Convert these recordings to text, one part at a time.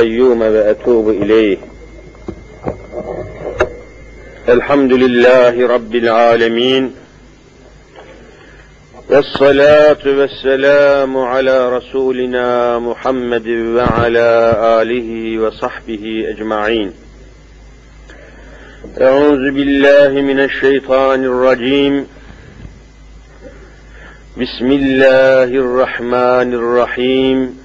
القيوم وأتوب إليه. الحمد لله رب العالمين. والصلاة والسلام على رسولنا محمد وعلى آله وصحبه أجمعين. أعوذ بالله من الشيطان الرجيم. بسم الله الرحمن الرحيم.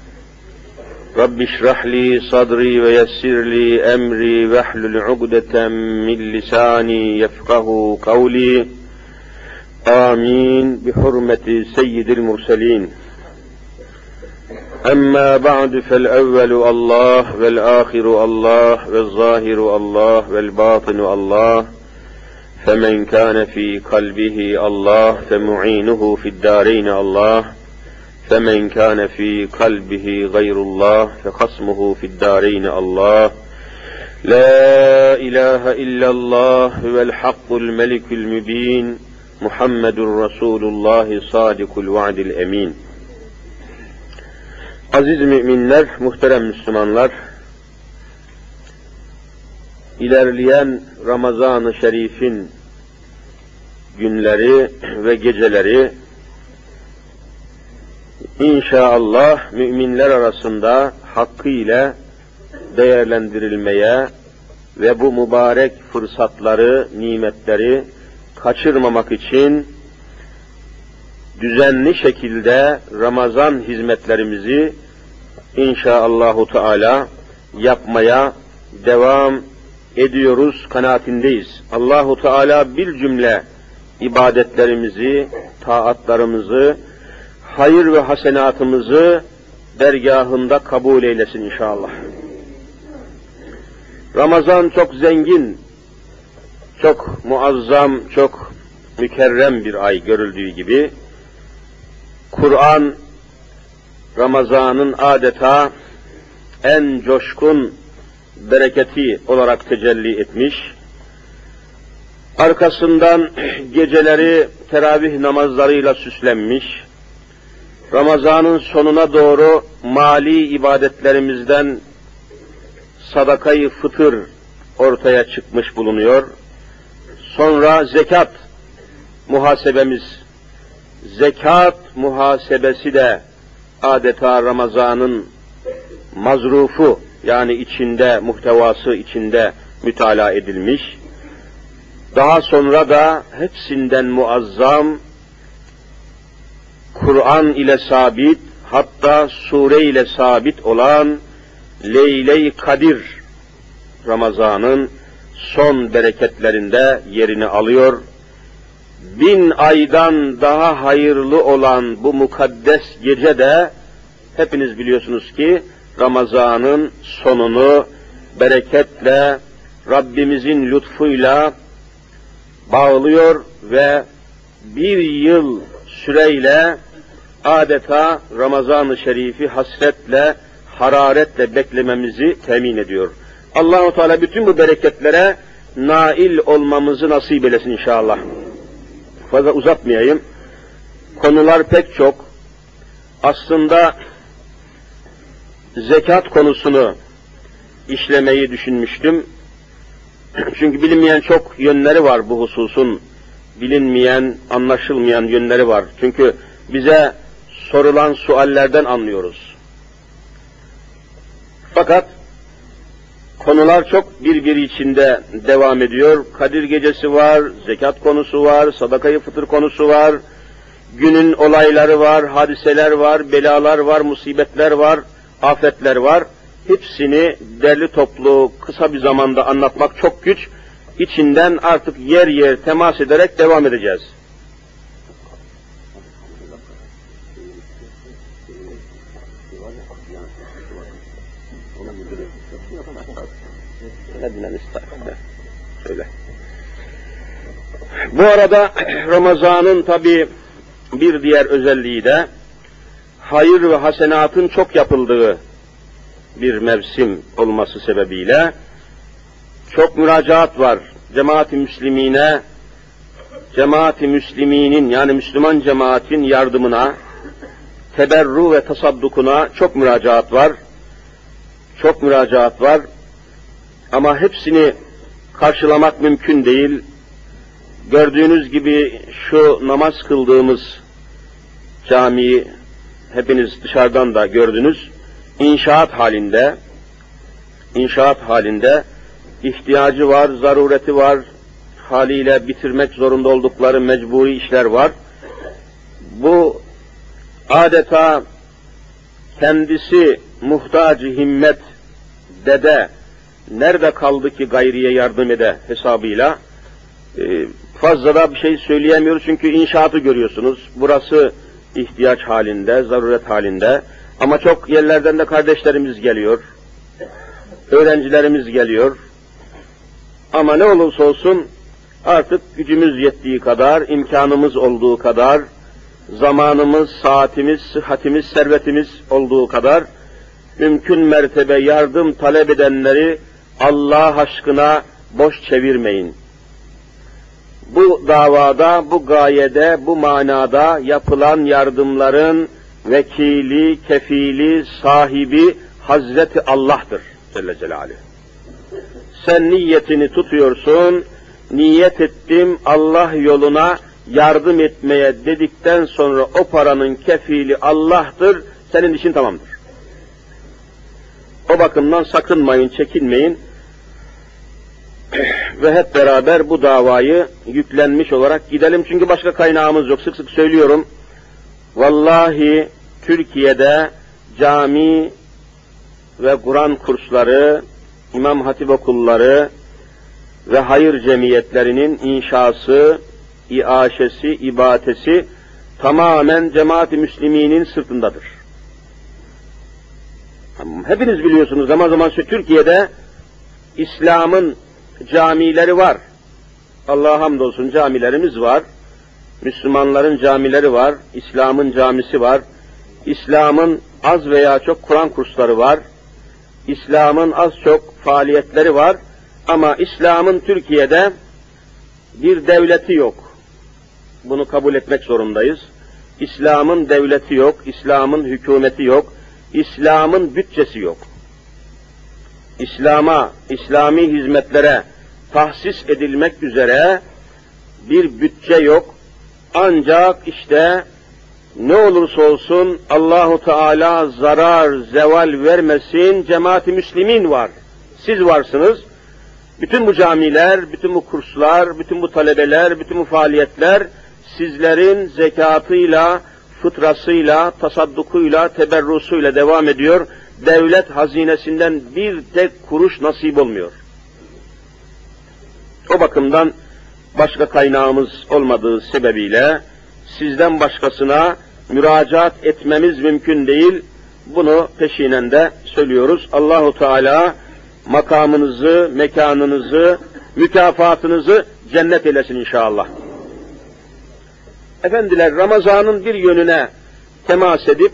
رب اشرح لي صدري ويسر لي أمري واحلل عقدة من لساني يفقه قولي. آمين. بحرمة سيد المرسلين. أما بعد فالأول الله والآخر الله والظاهر الله والباطن الله. فمن كان في قلبه الله فمعينه في الدارين الله. فمن كان في قلبه غير الله فخصمه في الدارين الله لا إله إلا الله هو الحق الملك المبين محمد رسول الله صادق الوعد الأمين Aziz müminler, muhterem Müslümanlar, ilerleyen Ramazan-ı Şerif'in günleri ve geceleri İnşallah müminler arasında hakkıyla değerlendirilmeye ve bu mübarek fırsatları, nimetleri kaçırmamak için düzenli şekilde Ramazan hizmetlerimizi inşaallahu teala yapmaya devam ediyoruz kanaatindeyiz. Allahu Teala bir cümle ibadetlerimizi, taatlarımızı hayır ve hasenatımızı dergahında kabul eylesin inşallah. Ramazan çok zengin, çok muazzam, çok mükerrem bir ay görüldüğü gibi, Kur'an Ramazan'ın adeta en coşkun bereketi olarak tecelli etmiş, arkasından geceleri teravih namazlarıyla süslenmiş, Ramazanın sonuna doğru mali ibadetlerimizden sadakayı fıtır ortaya çıkmış bulunuyor. Sonra zekat muhasebemiz, zekat muhasebesi de adeta Ramazan'ın mazrufu yani içinde, muhtevası içinde mütalaa edilmiş. Daha sonra da hepsinden muazzam Kur'an ile sabit, hatta sure ile sabit olan Leyle-i Kadir Ramazan'ın son bereketlerinde yerini alıyor. Bin aydan daha hayırlı olan bu mukaddes gece de hepiniz biliyorsunuz ki Ramazan'ın sonunu bereketle Rabbimizin lütfuyla bağlıyor ve bir yıl süreyle adeta Ramazan-ı Şerif'i hasretle, hararetle beklememizi temin ediyor. Allahu Teala bütün bu bereketlere nail olmamızı nasip eylesin inşallah. Fazla uzatmayayım. Konular pek çok. Aslında zekat konusunu işlemeyi düşünmüştüm. Çünkü bilinmeyen çok yönleri var bu hususun. Bilinmeyen, anlaşılmayan yönleri var. Çünkü bize sorulan suallerden anlıyoruz. Fakat konular çok birbiri içinde devam ediyor. Kadir gecesi var, zekat konusu var, sadakayı fıtır konusu var, günün olayları var, hadiseler var, belalar var, musibetler var, afetler var. Hepsini derli toplu kısa bir zamanda anlatmak çok güç. İçinden artık yer yer temas ederek devam edeceğiz. Medinen Söyle. Bu arada Ramazan'ın tabi bir diğer özelliği de hayır ve hasenatın çok yapıldığı bir mevsim olması sebebiyle çok müracaat var. Cemaat-i Müslimine, Cemaat-i Müsliminin yani Müslüman cemaatin yardımına, teberru ve tasaddukuna çok müracaat var. çok müracaat var ama hepsini karşılamak mümkün değil. Gördüğünüz gibi şu namaz kıldığımız camiyi hepiniz dışarıdan da gördünüz. İnşaat halinde, inşaat halinde ihtiyacı var, zarureti var, haliyle bitirmek zorunda oldukları mecburi işler var. Bu adeta kendisi muhtacı himmet dede nerede kaldı ki gayriye yardım ede hesabıyla e, fazla da bir şey söyleyemiyoruz çünkü inşaatı görüyorsunuz. Burası ihtiyaç halinde, zaruret halinde. Ama çok yerlerden de kardeşlerimiz geliyor. Öğrencilerimiz geliyor. Ama ne olursa olsun artık gücümüz yettiği kadar, imkanımız olduğu kadar, zamanımız, saatimiz, sıhhatimiz, servetimiz olduğu kadar mümkün mertebe yardım talep edenleri Allah aşkına boş çevirmeyin. Bu davada, bu gayede, bu manada yapılan yardımların vekili, kefili, sahibi Hazreti Allah'tır Celle Celaluhu. Sen niyetini tutuyorsun, niyet ettim Allah yoluna yardım etmeye dedikten sonra o paranın kefili Allah'tır, senin işin tamamdır. O bakımdan sakınmayın, çekinmeyin ve hep beraber bu davayı yüklenmiş olarak gidelim. Çünkü başka kaynağımız yok. Sık sık söylüyorum. Vallahi Türkiye'de cami ve Kur'an kursları, İmam Hatip okulları ve hayır cemiyetlerinin inşası, iaşesi, ibadesi tamamen cemaat-i müsliminin sırtındadır. Hepiniz biliyorsunuz zaman zaman Türkiye'de İslam'ın camileri var. Allah'a hamdolsun camilerimiz var. Müslümanların camileri var. İslam'ın camisi var. İslam'ın az veya çok Kur'an kursları var. İslam'ın az çok faaliyetleri var. Ama İslam'ın Türkiye'de bir devleti yok. Bunu kabul etmek zorundayız. İslam'ın devleti yok, İslam'ın hükümeti yok, İslam'ın bütçesi yok. İslam'a, İslami hizmetlere tahsis edilmek üzere bir bütçe yok. Ancak işte ne olursa olsun Allahu Teala zarar, zeval vermesin cemaati müslimin var. Siz varsınız. Bütün bu camiler, bütün bu kurslar, bütün bu talebeler, bütün bu faaliyetler sizlerin zekatıyla, fıtrasıyla, tasaddukuyla, teberrusuyla devam ediyor. Devlet hazinesinden bir tek kuruş nasip olmuyor. O bakımdan başka kaynağımız olmadığı sebebiyle sizden başkasına müracaat etmemiz mümkün değil. Bunu peşinen de söylüyoruz. Allahu Teala makamınızı, mekanınızı, mükafatınızı cennet eylesin inşallah. Efendiler Ramazan'ın bir yönüne temas edip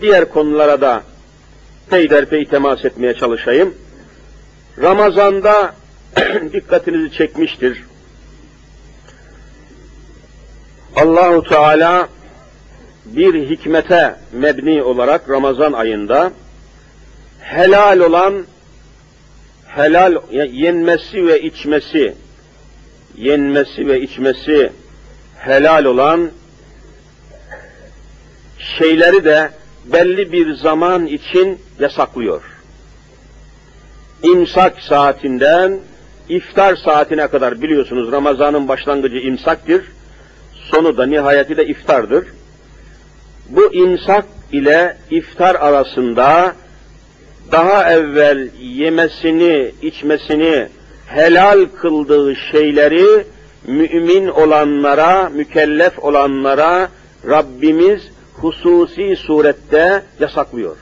diğer konulara da peyderpey temas etmeye çalışayım. Ramazan'da dikkatinizi çekmiştir. Allahu Teala bir hikmete mebni olarak Ramazan ayında helal olan helal yenmesi ve içmesi yenmesi ve içmesi helal olan şeyleri de belli bir zaman için yasaklıyor. İmsak saatinden iftar saatine kadar biliyorsunuz Ramazan'ın başlangıcı imsaktır, sonu da nihayeti de iftardır. Bu imsak ile iftar arasında daha evvel yemesini, içmesini helal kıldığı şeyleri mümin olanlara, mükellef olanlara Rabbimiz hususi surette yasaklıyor.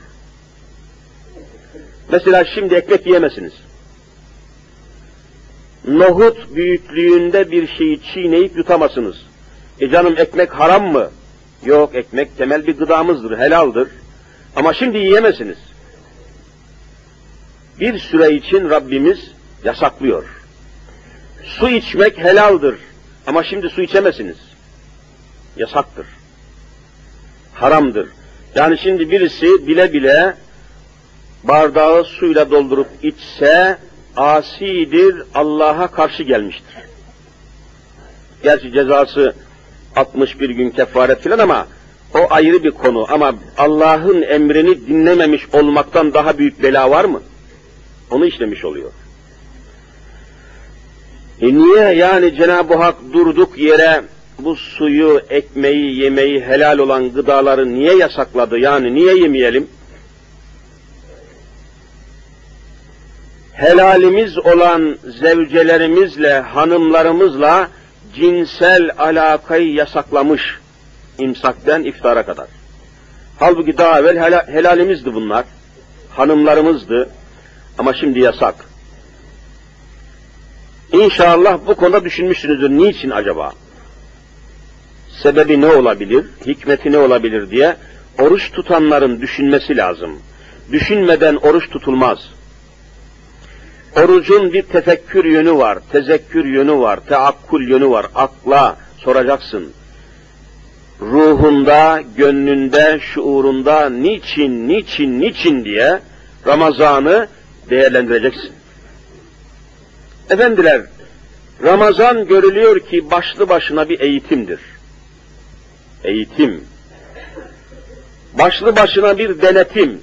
Mesela şimdi ekmek yiyemezsiniz. Nohut büyüklüğünde bir şeyi çiğneyip yutamazsınız. E canım ekmek haram mı? Yok ekmek temel bir gıdamızdır, helaldir. Ama şimdi yiyemezsiniz. Bir süre için Rabbimiz yasaklıyor. Su içmek helaldir. Ama şimdi su içemezsiniz. Yasaktır. Haramdır. Yani şimdi birisi bile bile bardağı suyla doldurup içse asidir, Allah'a karşı gelmiştir. Gerçi cezası 61 gün kefaret filan ama o ayrı bir konu ama Allah'ın emrini dinlememiş olmaktan daha büyük bela var mı? Onu işlemiş oluyor. E niye yani Cenab-ı Hak durduk yere bu suyu, ekmeği, yemeği, helal olan gıdaları niye yasakladı? Yani niye yemeyelim? Helalimiz olan zevcelerimizle, hanımlarımızla cinsel alakayı yasaklamış imsakten iftara kadar. Halbuki daha evvel helalimizdi bunlar, hanımlarımızdı ama şimdi yasak. İnşallah bu konuda düşünmüşsünüzdür. Niçin acaba? Sebebi ne olabilir, hikmeti ne olabilir diye oruç tutanların düşünmesi lazım. Düşünmeden oruç tutulmaz. Orucun bir tefekkür yönü var, tezekkür yönü var, teakkul yönü var. Akla soracaksın. Ruhunda, gönlünde, şuurunda niçin, niçin, niçin diye Ramazan'ı değerlendireceksin. Efendiler, Ramazan görülüyor ki başlı başına bir eğitimdir. Eğitim. Başlı başına bir denetim.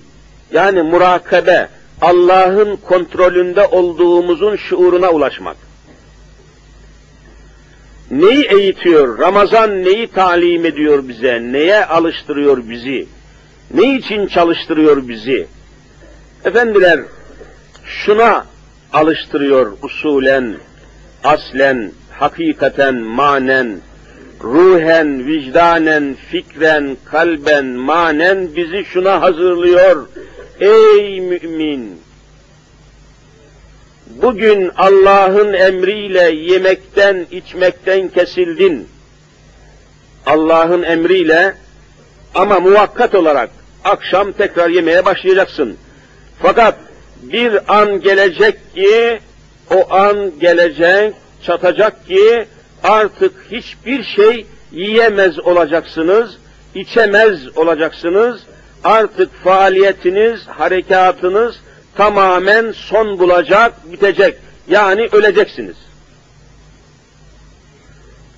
Yani murakabe, Allah'ın kontrolünde olduğumuzun şuuruna ulaşmak. Neyi eğitiyor? Ramazan neyi talim ediyor bize? Neye alıştırıyor bizi? Ne için çalıştırıyor bizi? Efendiler, şuna alıştırıyor usulen, aslen, hakikaten, manen, ruhen, vicdanen, fikren, kalben, manen bizi şuna hazırlıyor. Ey mümin! Bugün Allah'ın emriyle yemekten, içmekten kesildin. Allah'ın emriyle ama muvakkat olarak akşam tekrar yemeye başlayacaksın. Fakat bir an gelecek ki, o an gelecek, çatacak ki artık hiçbir şey yiyemez olacaksınız, içemez olacaksınız, artık faaliyetiniz, harekatınız tamamen son bulacak, bitecek. Yani öleceksiniz.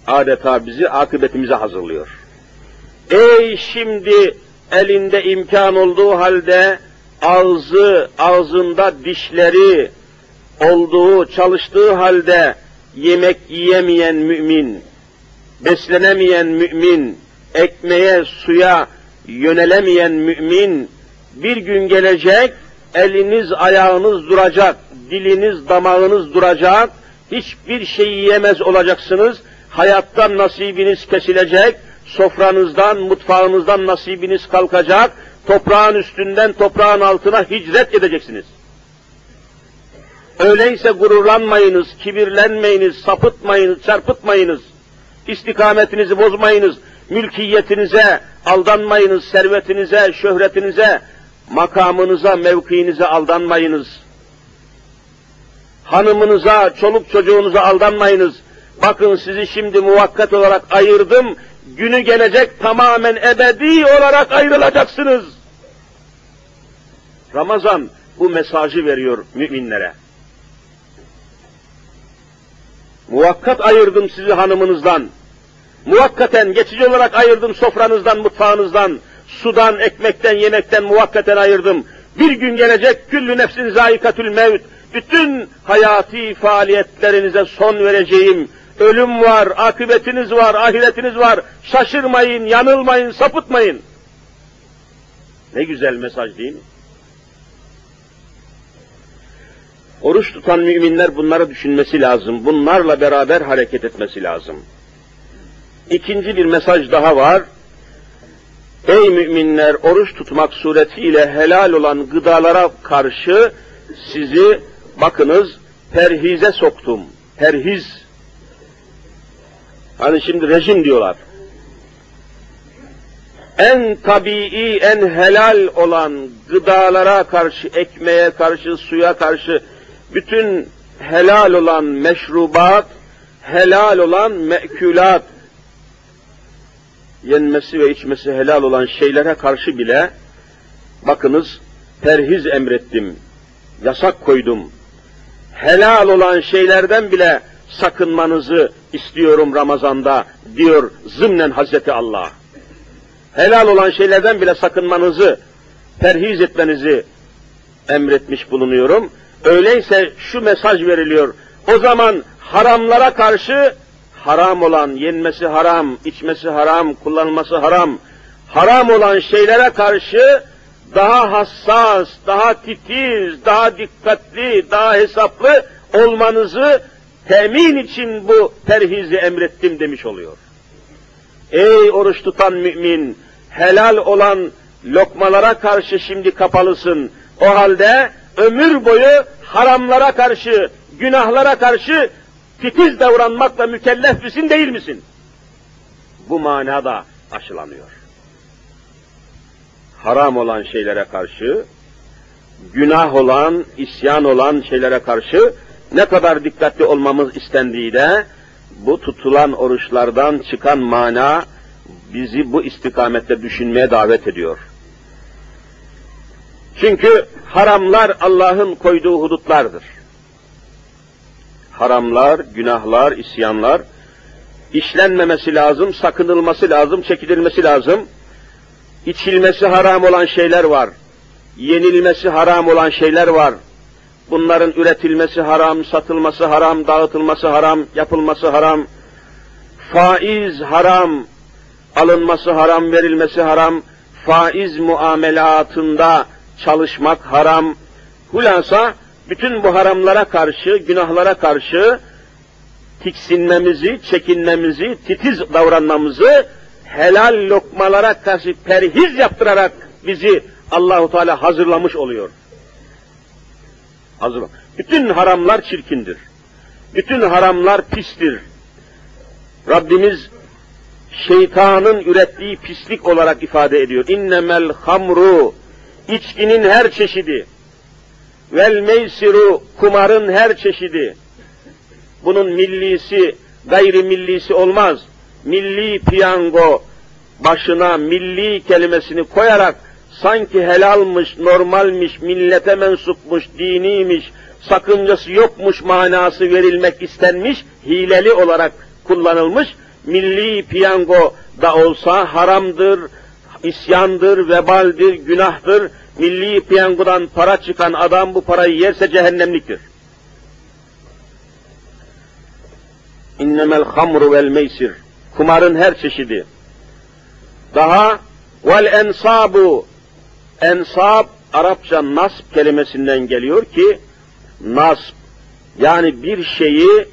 Adeta bizi akıbetimize hazırlıyor. Ey şimdi elinde imkan olduğu halde ağzı, ağzında dişleri olduğu, çalıştığı halde yemek yiyemeyen mümin, beslenemeyen mümin, ekmeğe, suya yönelemeyen mümin, bir gün gelecek, eliniz, ayağınız duracak, diliniz, damağınız duracak, hiçbir şey yiyemez olacaksınız, hayattan nasibiniz kesilecek, sofranızdan, mutfağınızdan nasibiniz kalkacak, toprağın üstünden toprağın altına hicret edeceksiniz. Öyleyse gururlanmayınız, kibirlenmeyiniz, sapıtmayınız, çarpıtmayınız, istikametinizi bozmayınız, mülkiyetinize aldanmayınız, servetinize, şöhretinize, makamınıza, mevkiinize aldanmayınız. Hanımınıza, çoluk çocuğunuza aldanmayınız. Bakın sizi şimdi muvakkat olarak ayırdım, günü gelecek tamamen ebedi olarak ayrılacaksınız. Ramazan bu mesajı veriyor müminlere. Muvakkat ayırdım sizi hanımınızdan. Muvakkaten geçici olarak ayırdım sofranızdan, mutfağınızdan, sudan, ekmekten, yemekten muvakkaten ayırdım. Bir gün gelecek küllü nefsin zayikatül mevt. Bütün hayati faaliyetlerinize son vereceğim. Ölüm var, akıbetiniz var, ahiretiniz var. Şaşırmayın, yanılmayın, sapıtmayın. Ne güzel mesaj değil mi? Oruç tutan müminler bunları düşünmesi lazım. Bunlarla beraber hareket etmesi lazım. İkinci bir mesaj daha var. Ey müminler oruç tutmak suretiyle helal olan gıdalara karşı sizi bakınız perhize soktum. Perhiz. Hani şimdi rejim diyorlar. En tabii, en helal olan gıdalara karşı, ekmeğe karşı, suya karşı bütün helal olan meşrubat, helal olan mekülat, yenmesi ve içmesi helal olan şeylere karşı bile bakınız perhiz emrettim, yasak koydum. Helal olan şeylerden bile sakınmanızı istiyorum Ramazan'da diyor zımnen Hazreti Allah. Helal olan şeylerden bile sakınmanızı, perhiz etmenizi emretmiş bulunuyorum. Öyleyse şu mesaj veriliyor. O zaman haramlara karşı haram olan, yenmesi haram, içmesi haram, kullanılması haram, haram olan şeylere karşı daha hassas, daha titiz, daha dikkatli, daha hesaplı olmanızı temin için bu perhizi emrettim demiş oluyor. Ey oruç tutan mümin, helal olan lokmalara karşı şimdi kapalısın. O halde ömür boyu haramlara karşı, günahlara karşı titiz davranmakla mükellef misin değil misin? Bu manada aşılanıyor. Haram olan şeylere karşı, günah olan, isyan olan şeylere karşı ne kadar dikkatli olmamız istendiği de bu tutulan oruçlardan çıkan mana bizi bu istikamette düşünmeye davet ediyor. Çünkü haramlar Allah'ın koyduğu hudutlardır. Haramlar, günahlar, isyanlar işlenmemesi lazım, sakınılması lazım, çekililmesi lazım. İçilmesi haram olan şeyler var. Yenilmesi haram olan şeyler var. Bunların üretilmesi haram, satılması haram, dağıtılması haram, yapılması haram. Faiz haram, alınması haram, verilmesi haram. Faiz muamelatında çalışmak haram. Hulasa bütün bu haramlara karşı, günahlara karşı tiksinmemizi, çekinmemizi, titiz davranmamızı helal lokmalara karşı perhiz yaptırarak bizi Allahu Teala hazırlamış oluyor. Hazır. Bütün haramlar çirkindir. Bütün haramlar pistir. Rabbimiz şeytanın ürettiği pislik olarak ifade ediyor. İnnemel hamru içkinin her çeşidi vel meysiru kumarın her çeşidi. Bunun millisi, gayri millisi olmaz. Milli piyango başına milli kelimesini koyarak sanki helalmış, normalmiş, millete mensupmuş, diniymiş, sakıncası yokmuş manası verilmek istenmiş, hileli olarak kullanılmış, milli piyango da olsa haramdır, isyandır, vebaldir, günahtır. Milli piyangodan para çıkan adam bu parayı yerse cehennemliktir. İnnemel hamru vel meysir. Kumarın her çeşidi. Daha vel ensabu Ensab Arapça nasb kelimesinden geliyor ki nasb yani bir şeyi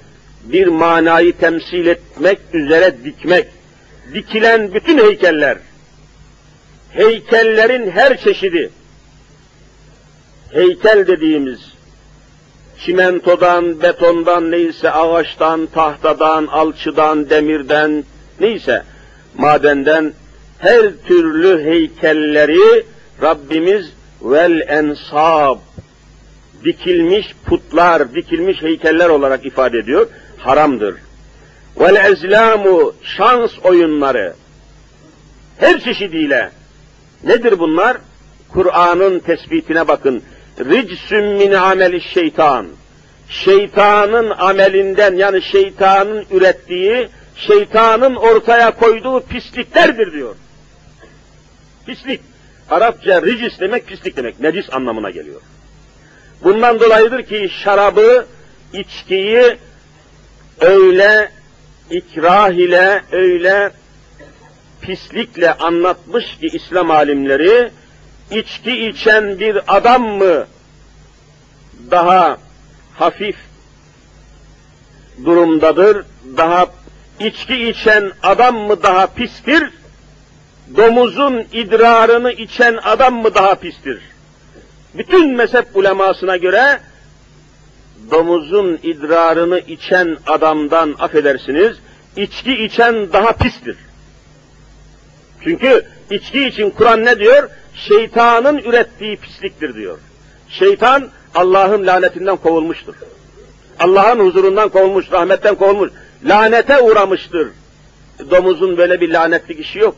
bir manayı temsil etmek üzere dikmek. Dikilen bütün heykeller, heykellerin her çeşidi, heykel dediğimiz çimentodan, betondan, neyse ağaçtan, tahtadan, alçıdan, demirden, neyse madenden her türlü heykelleri Rabbimiz vel ensab dikilmiş putlar, dikilmiş heykeller olarak ifade ediyor. Haramdır. Vel ezlamu şans oyunları her çeşidiyle nedir bunlar? Kur'an'ın tespitine bakın. Ricsüm min ameli şeytan. Şeytanın amelinden yani şeytanın ürettiği, şeytanın ortaya koyduğu pisliklerdir diyor. Pislik. Arapça ricis demek pislik demek, necis anlamına geliyor. Bundan dolayıdır ki şarabı, içkiyi öyle ikrah ile, öyle pislikle anlatmış ki İslam alimleri, içki içen bir adam mı daha hafif durumdadır, daha içki içen adam mı daha pistir, domuzun idrarını içen adam mı daha pistir? Bütün mezhep ulemasına göre domuzun idrarını içen adamdan affedersiniz, içki içen daha pistir. Çünkü içki için Kur'an ne diyor? Şeytanın ürettiği pisliktir diyor. Şeytan Allah'ın lanetinden kovulmuştur. Allah'ın huzurundan kovulmuş, rahmetten kovulmuş, lanete uğramıştır. Domuzun böyle bir lanetli işi yok.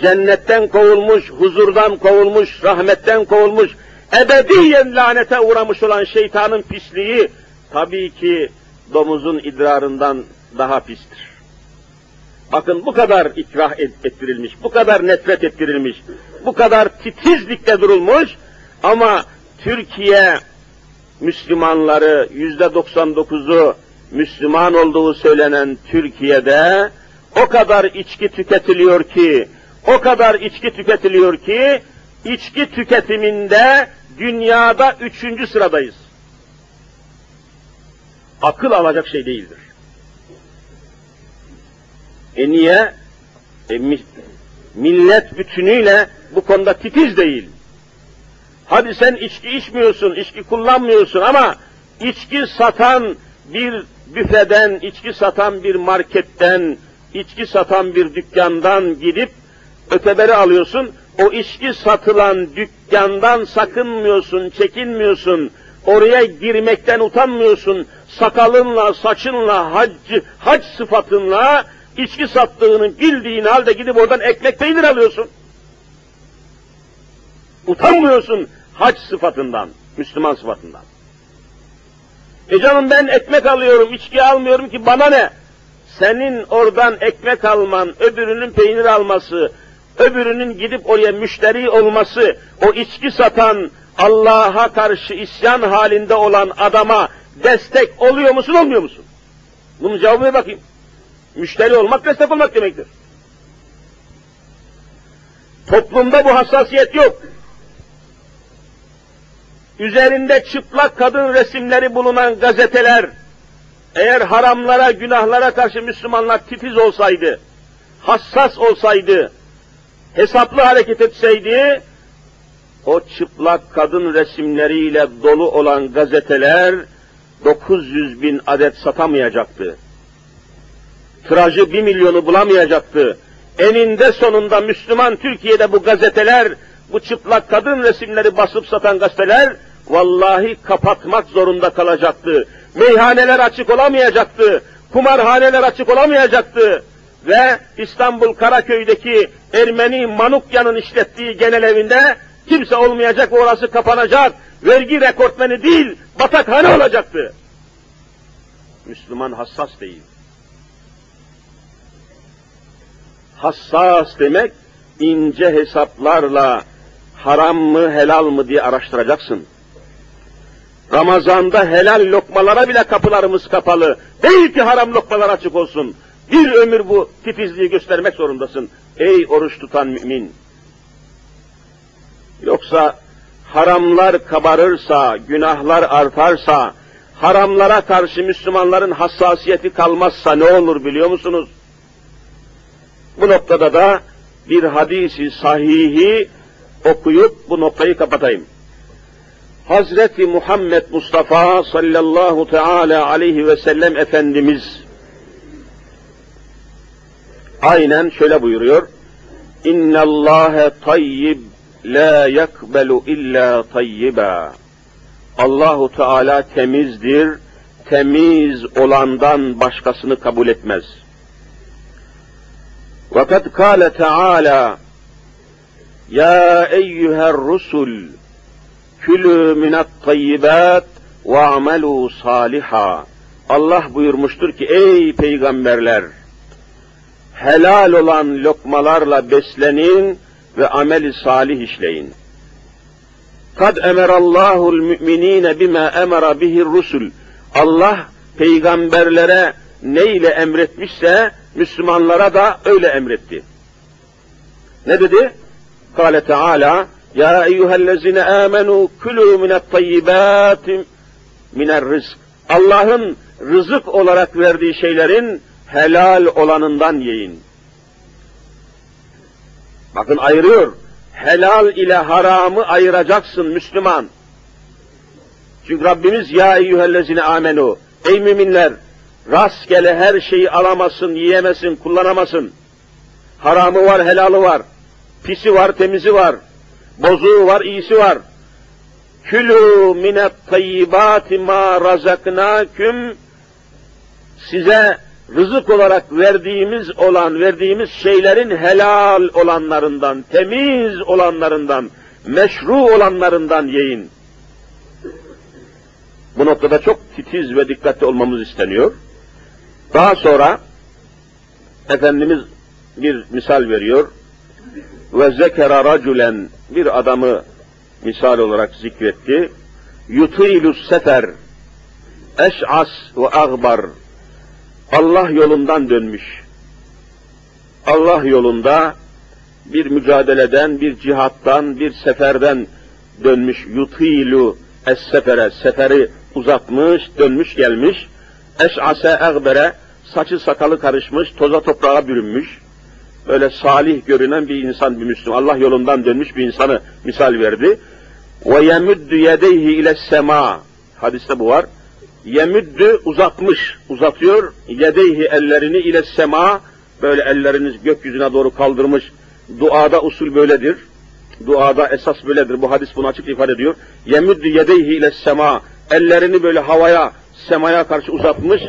Cennetten kovulmuş, huzurdan kovulmuş, rahmetten kovulmuş, ebediyen lanete uğramış olan şeytanın pisliği tabii ki domuzun idrarından daha pistir. Bakın bu kadar ikrah ettirilmiş, bu kadar nefret ettirilmiş, bu kadar titizlikte durulmuş ama Türkiye Müslümanları yüzde 99'u Müslüman olduğu söylenen Türkiye'de o kadar içki tüketiliyor ki, o kadar içki tüketiliyor ki, içki tüketiminde dünyada üçüncü sıradayız. Akıl alacak şey değildir. E niye? E, millet bütünüyle bu konuda titiz değil. Hadi sen içki içmiyorsun, içki kullanmıyorsun ama içki satan bir büfeden, içki satan bir marketten, içki satan bir dükkandan gidip öteberi alıyorsun. O içki satılan dükkandan sakınmıyorsun, çekinmiyorsun. Oraya girmekten utanmıyorsun. Sakalınla, saçınla, hac, hac sıfatınla içki sattığını bildiğin halde gidip oradan ekmek peynir alıyorsun. Utanmıyorsun hac sıfatından, Müslüman sıfatından. E canım ben ekmek alıyorum, içki almıyorum ki bana ne? Senin oradan ekmek alman, öbürünün peynir alması, öbürünün gidip oraya müşteri olması, o içki satan, Allah'a karşı isyan halinde olan adama destek oluyor musun, olmuyor musun? Bunun cevabına bakayım. Müşteri olmak destek olmak demektir. Toplumda bu hassasiyet yok. Üzerinde çıplak kadın resimleri bulunan gazeteler, eğer haramlara, günahlara karşı Müslümanlar titiz olsaydı, hassas olsaydı, hesaplı hareket etseydi, o çıplak kadın resimleriyle dolu olan gazeteler 900 bin adet satamayacaktı. Tirajı bir milyonu bulamayacaktı. Eninde sonunda Müslüman Türkiye'de bu gazeteler, bu çıplak kadın resimleri basıp satan gazeteler, vallahi kapatmak zorunda kalacaktı. Meyhaneler açık olamayacaktı, kumarhaneler açık olamayacaktı ve İstanbul Karaköy'deki Ermeni Manukya'nın işlettiği genel evinde kimse olmayacak, orası kapanacak, vergi rekortmeni değil, batakhane olacaktı. Müslüman hassas değil. Hassas demek, ince hesaplarla haram mı helal mı diye araştıracaksın. Ramazanda helal lokmalara bile kapılarımız kapalı. Değil ki haram lokmalar açık olsun. Bir ömür bu titizliği göstermek zorundasın. Ey oruç tutan mümin! Yoksa haramlar kabarırsa, günahlar artarsa, haramlara karşı Müslümanların hassasiyeti kalmazsa ne olur biliyor musunuz? Bu noktada da bir hadisi sahihi okuyup bu noktayı kapatayım. Hazreti Muhammed Mustafa sallallahu teala aleyhi ve sellem Efendimiz aynen şöyle buyuruyor. İnne Allahe tayyib la yakbelu illa tayyiba. Allahu Teala temizdir, temiz olandan başkasını kabul etmez. Fakat kâle Teala Ya eyyüher rusul külü minat tayyibat ve amelu saliha. Allah buyurmuştur ki ey peygamberler helal olan lokmalarla beslenin ve ameli salih işleyin. Kad emerallahul müminine bima emara bihi rusul. Allah peygamberlere ne ile emretmişse Müslümanlara da öyle emretti. Ne dedi? Kale Teala ya eyyühellezine amenu külü minet tayyibati miner rızk. Allah'ın rızık olarak verdiği şeylerin helal olanından yiyin. Bakın ayırıyor. Helal ile haramı ayıracaksın Müslüman. Çünkü Rabbimiz ya eyyühellezine amenu. Ey müminler rastgele her şeyi alamasın, yiyemesin, kullanamasın. Haramı var, helalı var. Pisi var, temizi var. Bozuğu var, iyisi var. Külü minet tayyibati ma razaknaküm size rızık olarak verdiğimiz olan, verdiğimiz şeylerin helal olanlarından, temiz olanlarından, meşru olanlarından yiyin. Bu noktada çok titiz ve dikkatli olmamız isteniyor. Daha sonra Efendimiz bir misal veriyor. Ve zekera raculen bir adamı misal olarak zikretti. Yutilus sefer eş'as ve agbar Allah yolundan dönmüş. Allah yolunda bir mücadeleden, bir cihattan, bir seferden dönmüş. Yutilu es sefere, seferi uzatmış, dönmüş gelmiş. Eş'ase egbere, saçı sakalı karışmış, toza toprağa bürünmüş. Böyle salih görünen bir insan, bir Müslüman. Allah yolundan dönmüş bir insanı misal verdi. Ve yemüddü yedeyhi ile sema. Hadiste bu var. Yemüddü uzatmış, uzatıyor. Yedeyhi ellerini ile sema. Böyle elleriniz gökyüzüne doğru kaldırmış. Duada usul böyledir. Duada esas böyledir. Bu hadis bunu açık ifade ediyor. Yemüddü yedeyhi ile sema. Ellerini böyle havaya, semaya karşı uzatmış.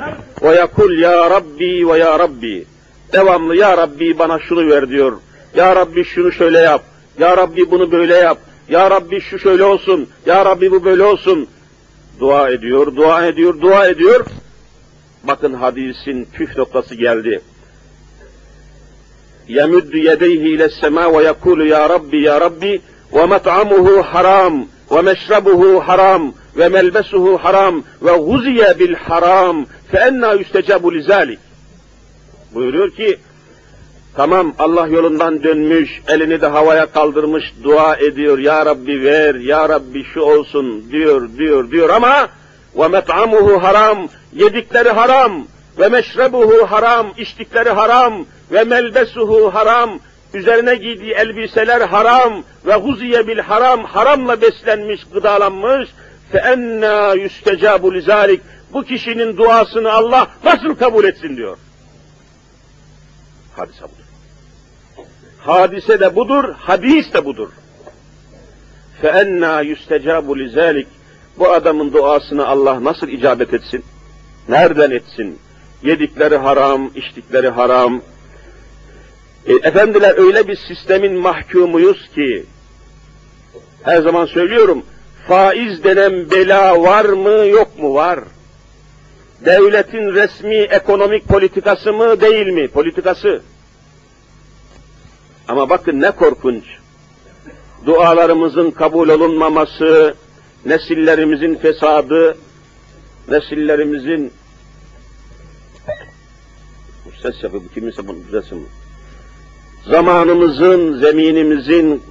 Ve yakul ya Rabbi ve ya Rabbi. Devamlı ya Rabbi bana şunu ver diyor. Ya Rabbi şunu şöyle yap. Ya Rabbi bunu böyle yap. Ya Rabbi şu şöyle olsun. Ya Rabbi bu böyle olsun. Dua ediyor, dua ediyor, dua ediyor. Bakın hadisin püf noktası geldi. Rabbi ya Rabbi ve met'amuhu haram ve meşrabuhu haram ve melbesuhu haram ve guziye bil haram fe enna yüstecabu lizalik. Buyuruyor ki Tamam Allah yolundan dönmüş, elini de havaya kaldırmış, dua ediyor. Ya Rabbi ver, Ya Rabbi şu olsun diyor, diyor, diyor ama ve met'amuhu haram, yedikleri haram ve meşrebuhu haram, içtikleri haram ve melbesuhu haram, üzerine giydiği elbiseler haram ve huziye bil haram, haramla beslenmiş, gıdalanmış. Fe enna yüstecabu lizalik. Bu kişinin duasını Allah nasıl kabul etsin diyor. Hadise budur. Hadise de budur, hadis de budur. فَاَنَّا يُسْتَجَابُ لِذَٰلِكِ Bu adamın duasını Allah nasıl icabet etsin? Nereden etsin? Yedikleri haram, içtikleri haram. E, efendiler öyle bir sistemin mahkumuyuz ki, her zaman söylüyorum, faiz denen bela var mı yok mu var? Devletin resmi ekonomik politikası mı değil mi? Politikası. Ama bakın ne korkunç. Dualarımızın kabul olunmaması, nesillerimizin fesadı, nesillerimizin ses yapıyor, bu kiminse bunu düzelsin. Zamanımızın, zeminimizin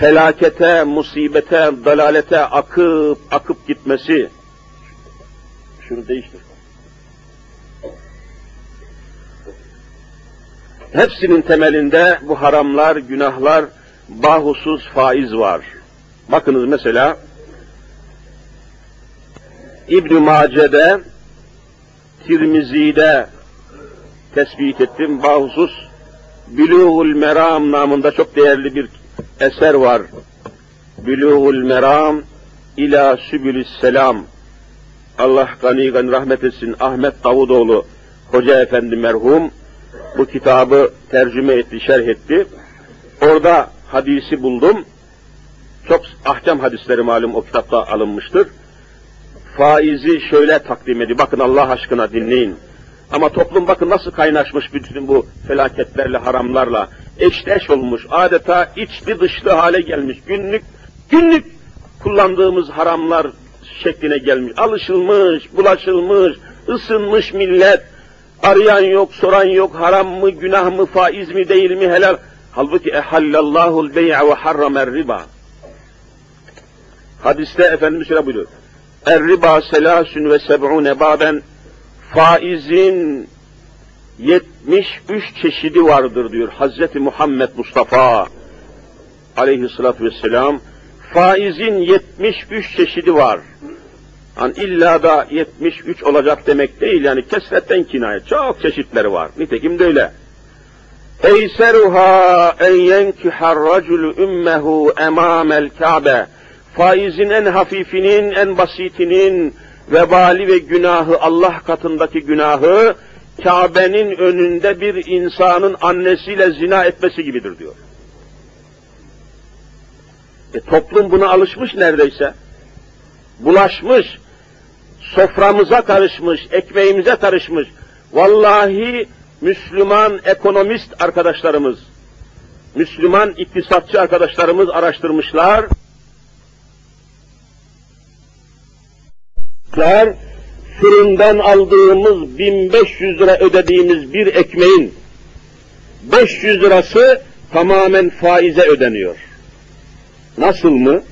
felakete, musibete, dalalete akıp akıp gitmesi. Şunu değiştir. Hepsinin temelinde bu haramlar, günahlar, bahusuz faiz var. Bakınız mesela İbn-i Mace'de, Tirmizi'de tespit ettim. Bahusuz Bülûgul Meram namında çok değerli bir eser var. Bülûgul Meram ila Sübülüs Selam. Allah gani gani rahmet etsin Ahmet Davudoğlu Hoca Efendi merhum bu kitabı tercüme etti, şerh etti. Orada hadisi buldum. Çok ahkam hadisleri malum o kitapta alınmıştır. Faizi şöyle takdim ediyor. Bakın Allah aşkına dinleyin. Ama toplum bakın nasıl kaynaşmış bütün bu felaketlerle, haramlarla. Eşleş olmuş, adeta içli dışlı hale gelmiş. Günlük, günlük kullandığımız haramlar şekline gelmiş. Alışılmış, bulaşılmış, ısınmış millet. Arayan yok, soran yok, haram mı, günah mı, faiz mi, değil mi, helal. Halbuki ehallallahul bey'a ve harramer riba. Hadiste Efendimiz şöyle buyuruyor. Er riba selasun ve seb'une baben faizin 73 çeşidi vardır diyor Hazreti Muhammed Mustafa aleyhissalatü vesselam. Faizin 73 çeşidi var. Yani illa da 73 olacak demek değil yani kesretten kinaye. Çok çeşitleri var. Nitekim de öyle. Eyseruha en yenkihar raculu ümmehu emamel Kabe. Faizin en hafifinin, en basitinin vebali ve günahı, Allah katındaki günahı, Kabe'nin önünde bir insanın annesiyle zina etmesi gibidir diyor. E, toplum buna alışmış neredeyse. Bulaşmış, soframıza karışmış, ekmeğimize karışmış. Vallahi Müslüman ekonomist arkadaşlarımız, Müslüman iktisatçı arkadaşlarımız araştırmışlar. Fırından aldığımız 1500 lira ödediğimiz bir ekmeğin 500 lirası tamamen faize ödeniyor. Nasıl mı?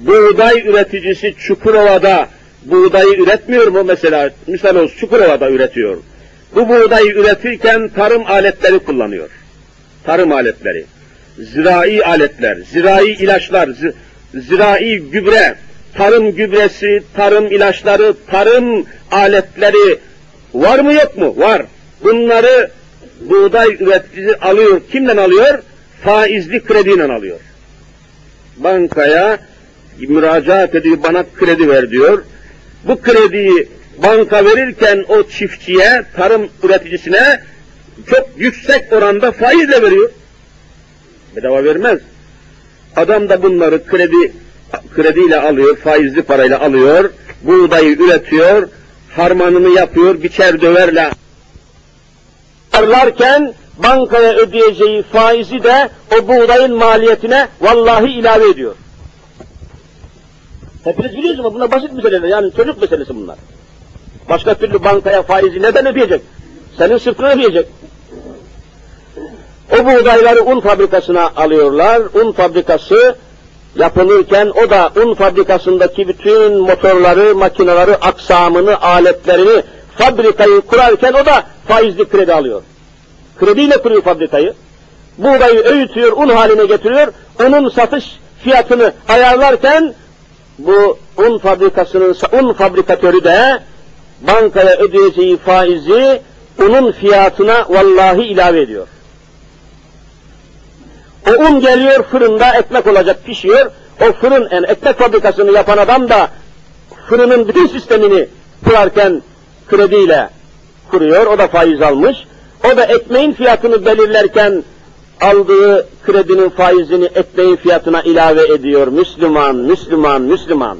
Buğday üreticisi Çukurova'da buğdayı üretmiyor mu mesela? Misal olsun Çukurova'da üretiyor. Bu buğdayı üretirken tarım aletleri kullanıyor. Tarım aletleri. Zirai aletler, zirai ilaçlar, zirai gübre, tarım gübresi, tarım ilaçları, tarım aletleri var mı yok mu? Var. Bunları buğday üreticisi alıyor. Kimden alıyor? Faizli krediyle alıyor. Bankaya müracaat ediyor, bana kredi ver diyor. Bu krediyi banka verirken o çiftçiye, tarım üreticisine çok yüksek oranda faizle veriyor. Bedava vermez. Adam da bunları kredi krediyle alıyor, faizli parayla alıyor, buğdayı üretiyor, harmanını yapıyor, biçer döverle arlarken bankaya ödeyeceği faizi de o buğdayın maliyetine vallahi ilave ediyor. Hepiniz biliyorsunuz bunlar basit meseleler yani çocuk meselesi bunlar. Başka türlü bankaya faizi neden ödeyecek? Senin sırtına ödeyecek. O buğdayları un fabrikasına alıyorlar. Un fabrikası yapılırken o da un fabrikasındaki bütün motorları, makineleri, aksamını, aletlerini, fabrikayı kurarken o da faizli kredi alıyor. Krediyle kuruyor fabrikayı. Buğdayı öğütüyor, un haline getiriyor. Unun satış fiyatını ayarlarken bu un fabrikasının un fabrikatörü de bankaya ödeyeceği faizi unun fiyatına vallahi ilave ediyor. O un geliyor fırında ekmek olacak pişiyor. O fırın yani ekmek fabrikasını yapan adam da fırının bütün sistemini kurarken krediyle kuruyor. O da faiz almış. O da ekmeğin fiyatını belirlerken aldığı kredinin faizini ekmeğin fiyatına ilave ediyor. Müslüman, Müslüman, Müslüman.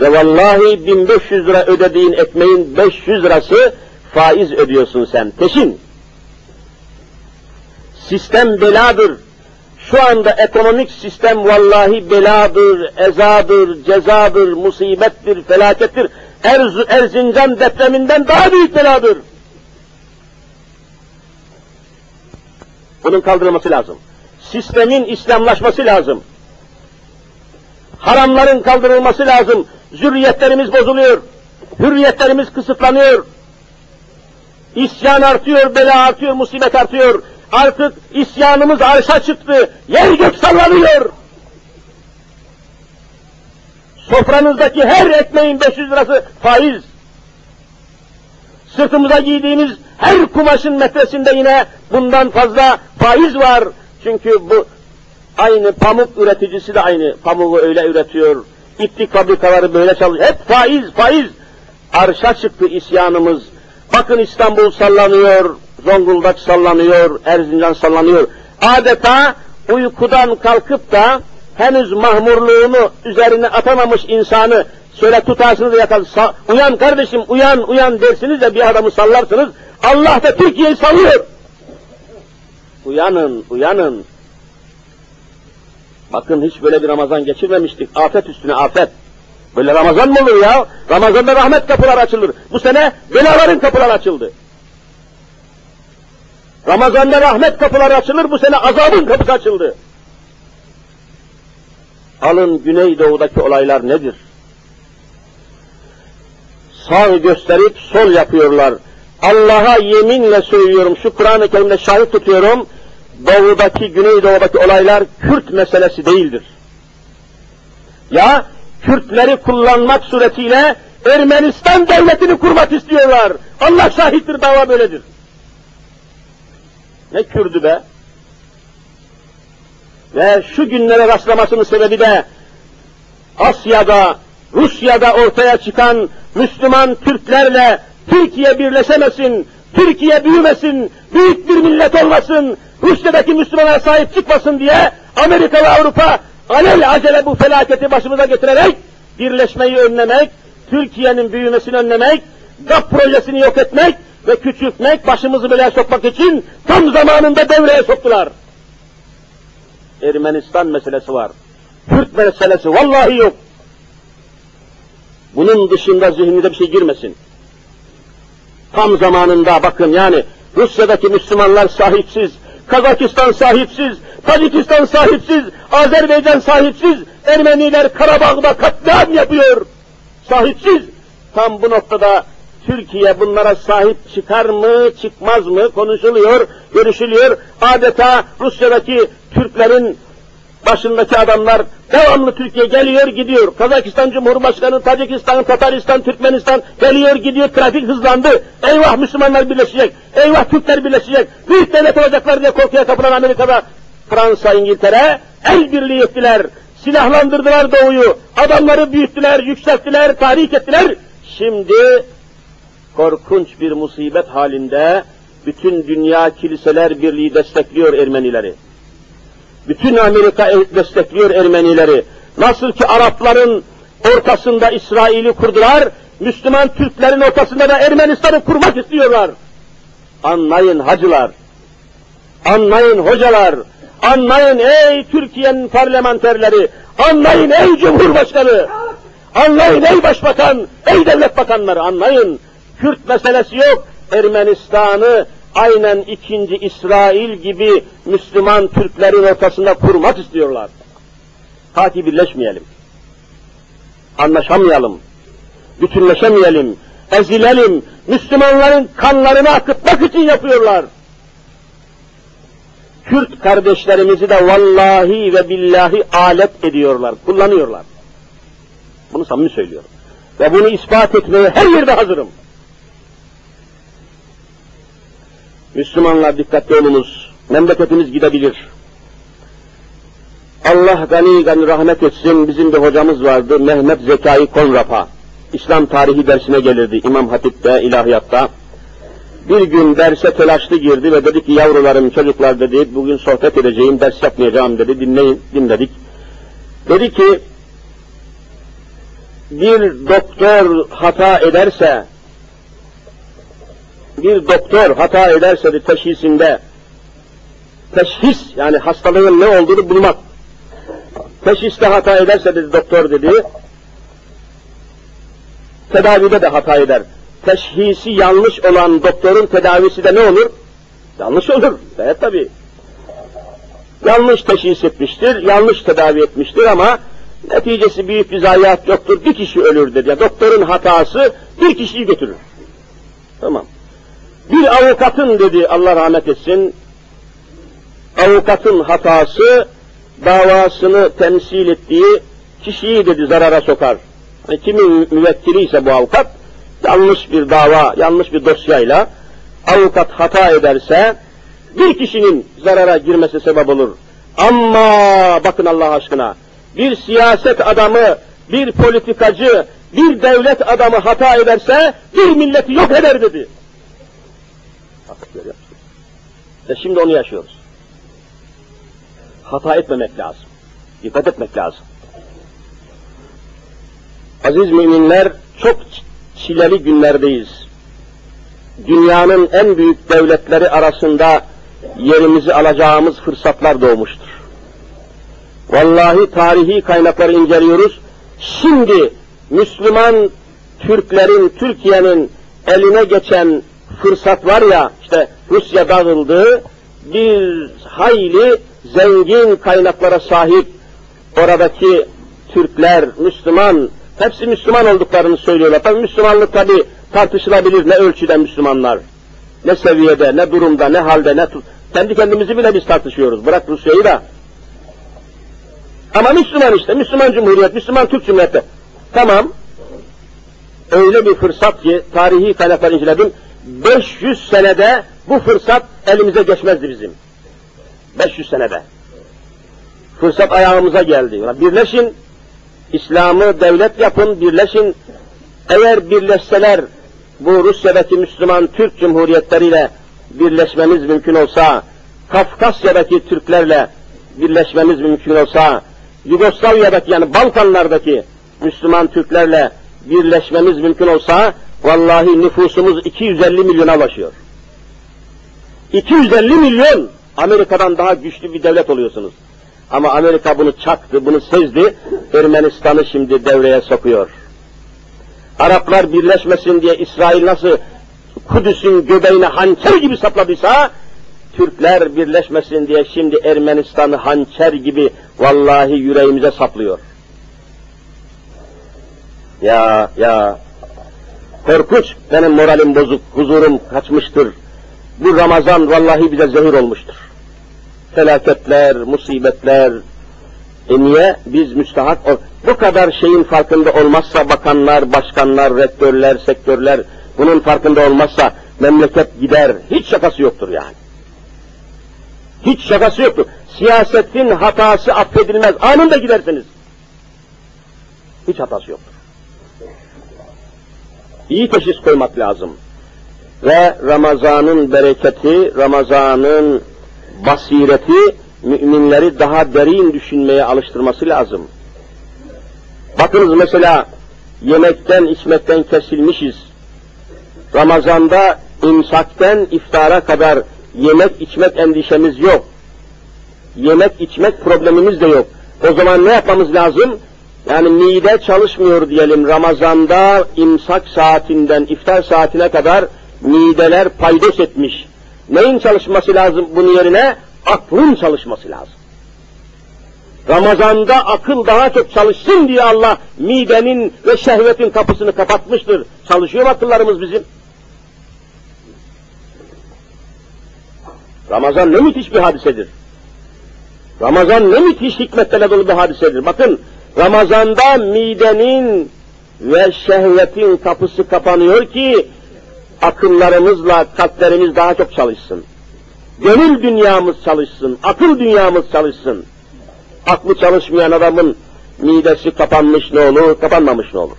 Ve vallahi 1500 lira ödediğin ekmeğin 500 lirası faiz ödüyorsun sen. Peşin. Sistem beladır. Şu anda ekonomik sistem vallahi beladır, ezadır, cezadır, musibettir, felakettir. Er, Erzincan depreminden daha büyük beladır. Bunun kaldırılması lazım. Sistemin İslamlaşması lazım. Haramların kaldırılması lazım. Zürriyetlerimiz bozuluyor. Hürriyetlerimiz kısıtlanıyor. İsyan artıyor, bela artıyor, musibet artıyor. Artık isyanımız arşa çıktı. Yer gök sallanıyor. Sofranızdaki her ekmeğin 500 lirası faiz. Sırtımıza giydiğimiz her kumaşın metresinde yine bundan fazla faiz var. Çünkü bu aynı pamuk üreticisi de aynı pamuğu öyle üretiyor. İplik fabrikaları böyle çalışıyor. Hep faiz, faiz. Arşa çıktı isyanımız. Bakın İstanbul sallanıyor, Zonguldak sallanıyor, Erzincan sallanıyor. Adeta uykudan kalkıp da henüz mahmurluğunu üzerine atamamış insanı şöyle tutarsınız da. Uyan kardeşim, uyan, uyan dersiniz de bir adamı sallarsınız. Allah da Türkiye'yi sallıyor. Uyanın, uyanın. Bakın hiç böyle bir Ramazan geçirmemiştik. Afet üstüne afet. Böyle Ramazan mı olur ya? Ramazan'da rahmet kapıları açılır. Bu sene belaların kapıları açıldı. Ramazan'da rahmet kapıları açılır, bu sene azabın kapısı açıldı. Alın Güneydoğu'daki olaylar nedir? Sağ gösterip sol yapıyorlar. Allah'a yeminle söylüyorum, şu Kur'an-ı Kerim'de şahit tutuyorum, doğudaki, güneydoğudaki olaylar Kürt meselesi değildir. Ya Kürtleri kullanmak suretiyle Ermenistan devletini kurmak istiyorlar. Allah şahittir dava böyledir. Ne Kürdü be? Ve şu günlere rastlamasının sebebi de Asya'da, Rusya'da ortaya çıkan Müslüman Türklerle Türkiye birleşemesin, Türkiye büyümesin, büyük bir millet olmasın, Rusya'daki Müslümanlara sahip çıkmasın diye Amerika ve Avrupa alel acele bu felaketi başımıza getirerek birleşmeyi önlemek, Türkiye'nin büyümesini önlemek, GAP projesini yok etmek ve küçültmek, başımızı belaya sokmak için tam zamanında devreye soktular. Ermenistan meselesi var. Kürt meselesi vallahi yok. Bunun dışında zihninize bir şey girmesin. Tam zamanında bakın yani Rusya'daki Müslümanlar sahipsiz, Kazakistan sahipsiz, Tacikistan sahipsiz, Azerbaycan sahipsiz, Ermeniler Karabağ'da katliam yapıyor. Sahipsiz. Tam bu noktada Türkiye bunlara sahip çıkar mı, çıkmaz mı konuşuluyor, görüşülüyor. Adeta Rusya'daki Türklerin başındaki adamlar devamlı Türkiye geliyor gidiyor. Kazakistan Cumhurbaşkanı, Tacikistan, Tataristan, Türkmenistan geliyor gidiyor. Trafik hızlandı. Eyvah Müslümanlar birleşecek. Eyvah Türkler birleşecek. Büyük devlet olacaklar diye korkuya kapılan Amerika'da Fransa, İngiltere el birliği ettiler. Silahlandırdılar doğuyu. Adamları büyüttüler, yükselttiler, tahrik ettiler. Şimdi korkunç bir musibet halinde bütün dünya kiliseler birliği destekliyor Ermenileri. Bütün Amerika destekliyor Ermenileri. Nasıl ki Arapların ortasında İsrail'i kurdular, Müslüman Türklerin ortasında da Ermenistan'ı kurmak istiyorlar. Anlayın hacılar, anlayın hocalar, anlayın ey Türkiye'nin parlamenterleri, anlayın ey Cumhurbaşkanı, anlayın ey Başbakan, ey devlet bakanları anlayın. Kürt meselesi yok, Ermenistan'ı aynen ikinci İsrail gibi Müslüman Türklerin ortasında kurmak istiyorlar. Ta ki birleşmeyelim. Anlaşamayalım. Bütünleşemeyelim. Ezilelim. Müslümanların kanlarını akıtmak için yapıyorlar. Kürt kardeşlerimizi de vallahi ve billahi alet ediyorlar, kullanıyorlar. Bunu samimi söylüyorum. Ve bunu ispat etmeye her yerde hazırım. Müslümanlar dikkatli olunuz. Memleketimiz gidebilir. Allah gani gani rahmet etsin. Bizim bir hocamız vardı. Mehmet Zekai Konrapa. İslam tarihi dersine gelirdi. İmam Hatip'te, ilahiyatta. Bir gün derse telaşlı girdi ve dedi ki yavrularım, çocuklar dedi, bugün sohbet edeceğim, ders yapmayacağım dedi, dinleyin, dinledik. Dedi ki, bir doktor hata ederse, bir doktor hata ederse de teşhisinde, teşhis yani hastalığın ne olduğunu bulmak, teşhiste hata ederse dedi doktor dedi, tedavide de hata eder. Teşhisi yanlış olan doktorun tedavisi de ne olur? Yanlış olur. Evet tabi. Yanlış teşhis etmiştir, yanlış tedavi etmiştir ama neticesi büyük bir zayiat yoktur. Bir kişi ölür dedi. Doktorun hatası bir kişiyi götürür. Tamam. Bir avukatın dedi Allah rahmet etsin, avukatın hatası davasını temsil ettiği kişiyi dedi zarara sokar. Yani kimin müvekkili ise bu avukat, yanlış bir dava, yanlış bir dosyayla avukat hata ederse bir kişinin zarara girmesi sebep olur. Ama bakın Allah aşkına bir siyaset adamı, bir politikacı, bir devlet adamı hata ederse bir milleti yok eder dedi. Bak görüyor musunuz? Ve şimdi onu yaşıyoruz. Hata etmemek lazım. Dikkat etmek lazım. Aziz müminler çok çileli günlerdeyiz. Dünyanın en büyük devletleri arasında yerimizi alacağımız fırsatlar doğmuştur. Vallahi tarihi kaynakları inceliyoruz. Şimdi Müslüman Türklerin, Türkiye'nin eline geçen fırsat var ya, işte Rusya dağıldı, bir hayli zengin kaynaklara sahip oradaki Türkler, Müslüman, hepsi Müslüman olduklarını söylüyorlar. Tabi Müslümanlık tabi tartışılabilir ne ölçüde Müslümanlar, ne seviyede, ne durumda, ne halde, ne kendi kendimizi bile biz tartışıyoruz. Bırak Rusya'yı da. Ama Müslüman işte, Müslüman Cumhuriyet, Müslüman Türk Cumhuriyeti. Tamam. Öyle bir fırsat ki tarihi kaynaklar inceledim. 500 senede bu fırsat elimize geçmezdi bizim. 500 senede. Fırsat ayağımıza geldi. Birleşin, İslam'ı devlet yapın, birleşin. Eğer birleşseler bu Rusya'daki Müslüman Türk Cumhuriyetleriyle birleşmemiz mümkün olsa, Kafkasya'daki Türklerle birleşmemiz mümkün olsa, Yugoslavya'daki yani Balkanlardaki Müslüman Türklerle birleşmemiz mümkün olsa, vallahi nüfusumuz 250 milyona ulaşıyor. 250 milyon Amerika'dan daha güçlü bir devlet oluyorsunuz. Ama Amerika bunu çaktı, bunu sezdi, Ermenistan'ı şimdi devreye sokuyor. Araplar birleşmesin diye İsrail nasıl Kudüs'ün göbeğine hançer gibi sapladıysa, Türkler birleşmesin diye şimdi Ermenistan'ı hançer gibi vallahi yüreğimize saplıyor. Ya ya korkunç benim moralim bozuk, huzurum kaçmıştır. Bu Ramazan vallahi bize zehir olmuştur. Felaketler, musibetler, e niye? Biz müstahak, bu kadar şeyin farkında olmazsa bakanlar, başkanlar, rektörler, sektörler, bunun farkında olmazsa memleket gider. Hiç şakası yoktur yani. Hiç şakası yoktur. Siyasetin hatası affedilmez. Anında gidersiniz. Hiç hatası yoktur. İyi teşhis koymak lazım. Ve Ramazan'ın bereketi, Ramazan'ın basireti müminleri daha derin düşünmeye alıştırması lazım. Bakınız mesela yemekten, içmekten kesilmişiz. Ramazanda imsakten iftara kadar yemek içmek endişemiz yok. Yemek içmek problemimiz de yok. O zaman ne yapmamız lazım? Yani mide çalışmıyor diyelim Ramazan'da imsak saatinden iftar saatine kadar mideler paydos etmiş. Neyin çalışması lazım bunun yerine? Aklın çalışması lazım. Ramazan'da akıl daha çok çalışsın diye Allah midenin ve şehvetin kapısını kapatmıştır. Çalışıyor mu akıllarımız bizim? Ramazan ne müthiş bir hadisedir. Ramazan ne müthiş hikmetlerle dolu bir hadisedir. Bakın Ramazan'da midenin ve şehvetin kapısı kapanıyor ki akıllarımızla kalplerimiz daha çok çalışsın. Gönül dünyamız çalışsın, akıl dünyamız çalışsın. Aklı çalışmayan adamın midesi kapanmış ne olur, kapanmamış ne olur?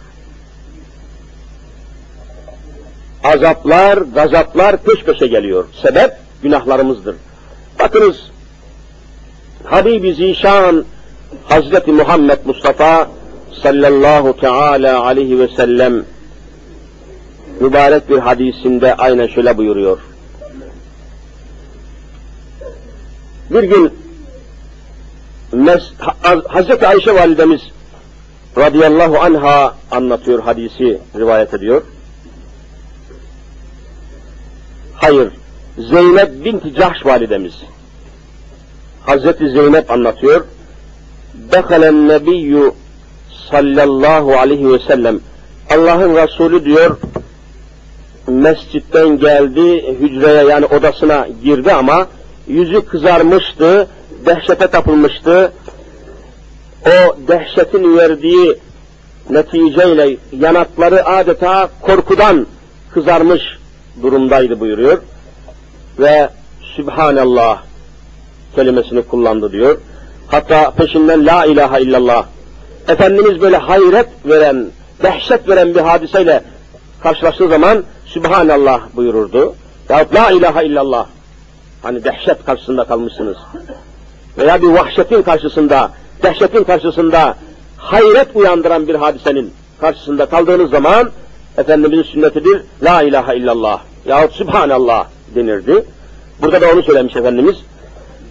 Azaplar, gazaplar peş peşe geliyor. Sebep günahlarımızdır. Bakınız, Habibi Zişan Hazreti Muhammed Mustafa sallallahu teala aleyhi ve sellem mübarek bir hadisinde aynen şöyle buyuruyor. Bir gün Hazreti Ayşe validemiz radıyallahu anha anlatıyor hadisi rivayet ediyor. Hayır, Zeynep binti Cahş validemiz. Hazreti Zeynep anlatıyor. Dekalen nebiyyü sallallahu aleyhi ve sellem Allah'ın Resulü diyor mescitten geldi hücreye yani odasına girdi ama yüzü kızarmıştı, dehşete tapılmıştı. O dehşetin verdiği neticeyle yanakları adeta korkudan kızarmış durumdaydı buyuruyor. Ve Sübhanallah kelimesini kullandı diyor. Hatta peşinden La ilahe illallah. Efendimiz böyle hayret veren, dehşet veren bir hadiseyle karşılaştığı zaman Sübhanallah buyururdu. Yahut La ilahe illallah. Hani dehşet karşısında kalmışsınız. Veya bir vahşetin karşısında, dehşetin karşısında hayret uyandıran bir hadisenin karşısında kaldığınız zaman Efendimizin sünnetidir La ilahe illallah yahut Sübhanallah denirdi. Burada da onu söylemiş Efendimiz.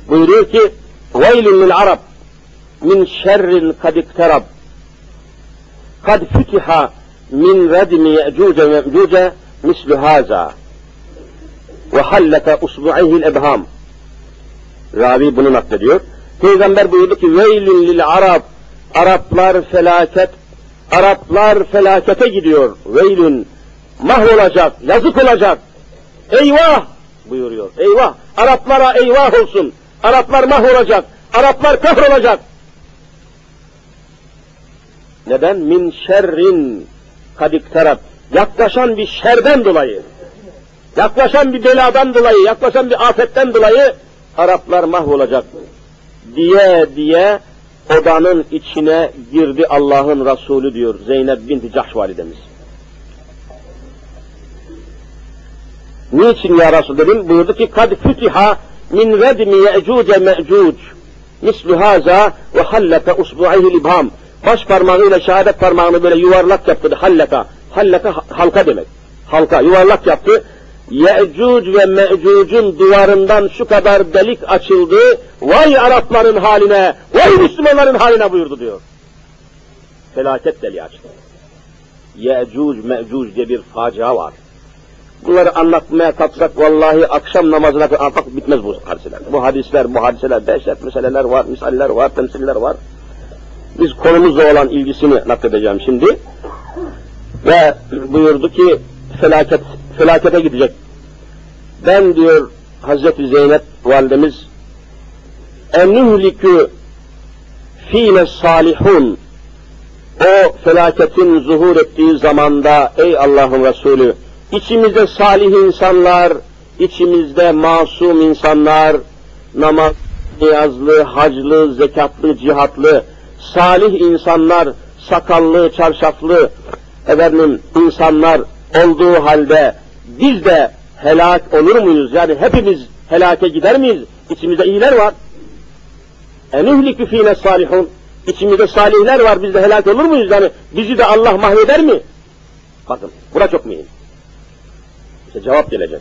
Buyuruyor ki وَيْلٍ لِلْعَرَبِ min şerrin kad ikterab. Kad fütiha min redmi ye'cuce ve me'cuce mislu haza. Ve hallete usbu'ihil ebham. Ravi bunu naklediyor. Peygamber buyurdu ki veylin lil Arab. Araplar felaket Araplar felakete gidiyor. Veylün mahvolacak, yazık olacak. Eyvah buyuruyor. Eyvah. Araplara eyvah olsun. Araplar mahvolacak. Araplar kahrolacak. Neden? Min şerrin kadikterab. Yaklaşan bir şerden dolayı, yaklaşan bir beladan dolayı, yaklaşan bir afetten dolayı Araplar mahvolacak diye diye odanın içine girdi Allah'ın Resulü diyor Zeynep binti Cahş validemiz. Niçin ya Resul dedim? Buyurdu ki kad fütiha min redmi ye'cuce me'cuc mislu haza ve hallaka usbu'ayhi libham baş parmağıyla şehadet parmağını böyle yuvarlak yaptı hallaka hallaka halka demek halka yuvarlak yaptı Ye'cuc ve Me'cuc'un duvarından şu kadar delik açıldı. Vay Arapların haline, vay Müslümanların haline buyurdu diyor. Felaket deliği açtı. Ye'cuc, Me'cuc diye bir facia var. Bunları anlatmaya kalksak vallahi akşam namazına bak bitmez bu hadiseler. Bu hadisler, bu hadiseler, dehşet meseleler var, misaller var, temsiller var. Biz konumuzla olan ilgisini nakledeceğim şimdi. Ve buyurdu ki felaket, felakete gidecek. Ben diyor Hazreti Zeynep validemiz ennuhlikü fîne salihun o felaketin zuhur ettiği zamanda ey Allah'ın Resulü içimizde salih insanlar, içimizde masum insanlar, namaz, niyazlı, haclı, zekatlı, cihatlı, salih insanlar, sakallı, çarşaflı, efendim insanlar olduğu halde biz de helak olur muyuz? Yani hepimiz helake gider miyiz? İçimizde iyiler var. Enuhlikü fîne salihun. İçimizde salihler var, biz de helak olur muyuz? Yani bizi de Allah mahveder mi? Bakın, bura çok mühim. İşte cevap gelecek.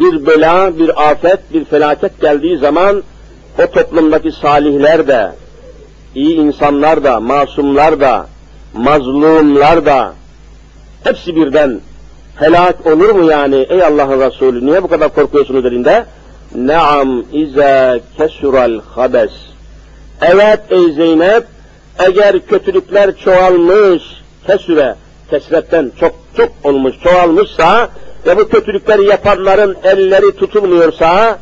Bir bela, bir afet, bir felaket geldiği zaman o toplumdaki salihler de, iyi insanlar da, masumlar da, mazlumlar da hepsi birden helak olur mu yani ey Allah'ın Resulü niye bu kadar korkuyorsunuz elinde? Naam ize kesural habes. Evet ey Zeynep eğer kötülükler çoğalmış kesüre kesretten çok çok olmuş çoğalmışsa ve bu kötülükleri yapanların elleri tutulmuyorsa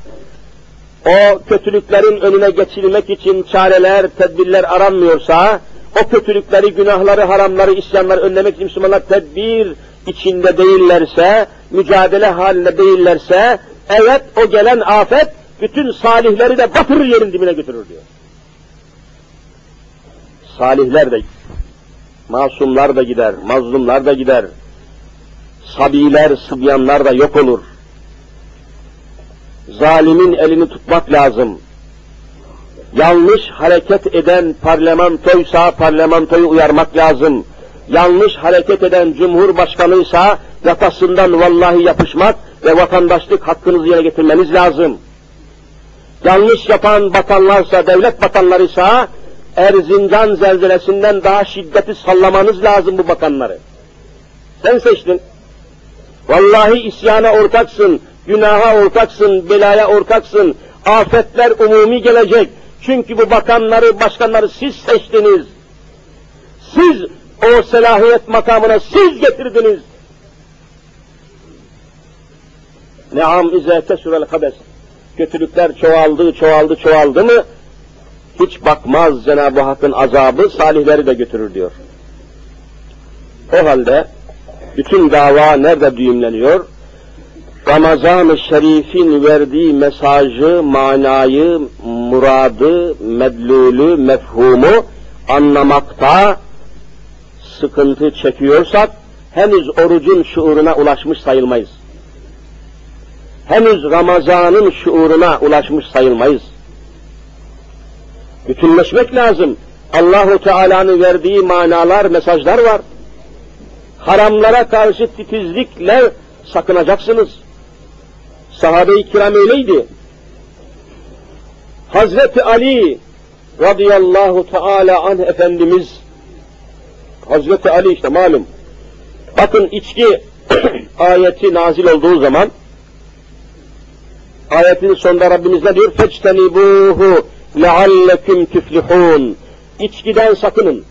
o kötülüklerin önüne geçilmek için çareler, tedbirler aranmıyorsa, o kötülükleri, günahları, haramları, isyanları önlemek için Müslümanlar tedbir içinde değillerse, mücadele halinde değillerse, evet o gelen afet bütün salihleri de batırır yerin dibine götürür diyor. Salihler de, masumlar da gider, mazlumlar da gider, sabiler, sıbyanlar da yok olur. Zalimin elini tutmak lazım. Yanlış hareket eden parlamentoysa parlamentoyu uyarmak lazım yanlış hareket eden cumhurbaşkanıysa yakasından vallahi yapışmak ve vatandaşlık hakkınızı yerine getirmeniz lazım. Yanlış yapan bakanlarsa, devlet bakanlarıysa Erzincan zelzelesinden daha şiddeti sallamanız lazım bu bakanları. Sen seçtin. Vallahi isyana ortaksın, günaha ortaksın, belaya ortaksın. Afetler umumi gelecek. Çünkü bu bakanları, başkanları siz seçtiniz. Siz o selahiyet makamına siz getirdiniz. Neam ize kesurel habes. Kötülükler çoğaldı, çoğaldı, çoğaldı mı hiç bakmaz Cenab-ı Hakk'ın azabı salihleri de götürür diyor. O halde bütün dava nerede düğümleniyor? Ramazan-ı Şerif'in verdiği mesajı, manayı, muradı, medlulü, mefhumu anlamakta sıkıntı çekiyorsak henüz orucun şuuruna ulaşmış sayılmayız. Henüz Ramazan'ın şuuruna ulaşmış sayılmayız. Bütünleşmek lazım. Allahu Teala'nın verdiği manalar, mesajlar var Haramlara karşı titizlikle sakınacaksınız. Sahabe-i kiram öyleydi. Hazreti Ali radıyallahu teala anh Efendimiz Hazreti Ali işte malum. Bakın içki ayeti nazil olduğu zaman ayetin sonunda Rabbimiz ne diyor? فَاجْتَنِبُوهُ لَعَلَّكُمْ تُفْلِحُونَ İçkiden sakının.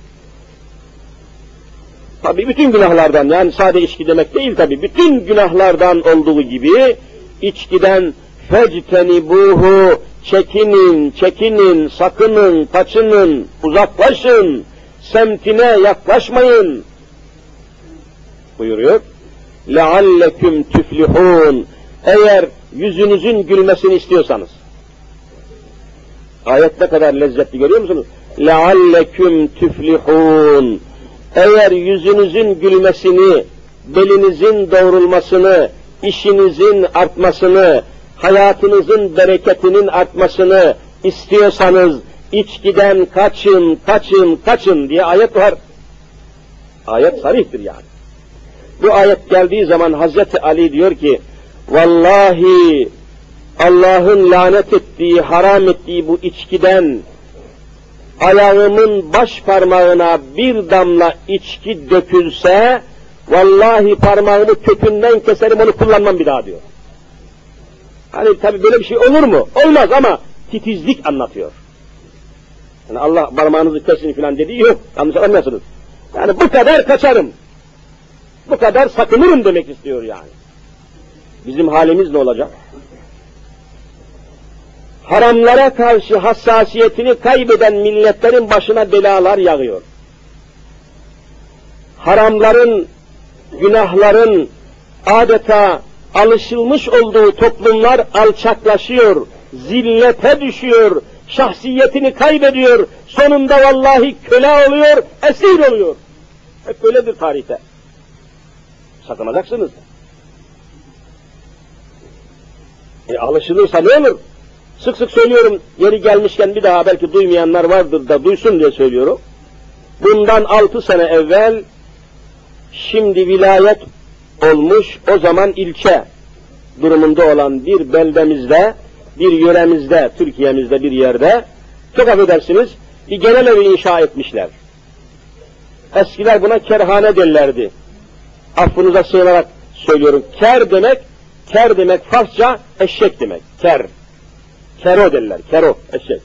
Tabi bütün günahlardan yani sade içki demek değil tabi bütün günahlardan olduğu gibi içkiden fectenibuhu çekinin, çekinin, sakının, kaçının, uzaklaşın semtine yaklaşmayın buyuruyor. لَعَلَّكُمْ tüflihun Eğer yüzünüzün gülmesini istiyorsanız. Ayet ne kadar lezzetli görüyor musunuz? لَعَلَّكُمْ tüflihun eğer yüzünüzün gülmesini, belinizin doğrulmasını, işinizin artmasını, hayatınızın bereketinin artmasını istiyorsanız içkiden kaçın, kaçın, kaçın diye ayet var. Ayet sarihtir yani. Bu ayet geldiği zaman Hazreti Ali diyor ki, Vallahi Allah'ın lanet ettiği, haram ettiği bu içkiden ayağımın baş parmağına bir damla içki dökülse, vallahi parmağımı kökünden keserim onu kullanmam bir daha diyor. Hani tabi böyle bir şey olur mu? Olmaz ama titizlik anlatıyor. Yani Allah parmağınızı kesin filan dediği yok. Yanlış anlamıyorsunuz. Yani bu kadar kaçarım. Bu kadar sakınırım demek istiyor yani. Bizim halimiz ne olacak? Haramlara karşı hassasiyetini kaybeden milletlerin başına belalar yağıyor. Haramların, günahların adeta alışılmış olduğu toplumlar alçaklaşıyor, zillete düşüyor, şahsiyetini kaybediyor, sonunda vallahi köle oluyor, esir oluyor. Hep böyledir tarihte. Sakınacaksınız. E alışılırsa ne olur? Sık sık söylüyorum, yeri gelmişken bir daha belki duymayanlar vardır da duysun diye söylüyorum. Bundan altı sene evvel, şimdi vilayet olmuş, o zaman ilçe durumunda olan bir beldemizde, bir yöremizde, Türkiye'mizde bir yerde, çok affedersiniz, bir genel evi inşa etmişler. Eskiler buna kerhane derlerdi. Affınıza sığınarak söylüyorum. Ker demek, ker demek Farsça eşek demek. Ker. Kero derler. Kero, eşek.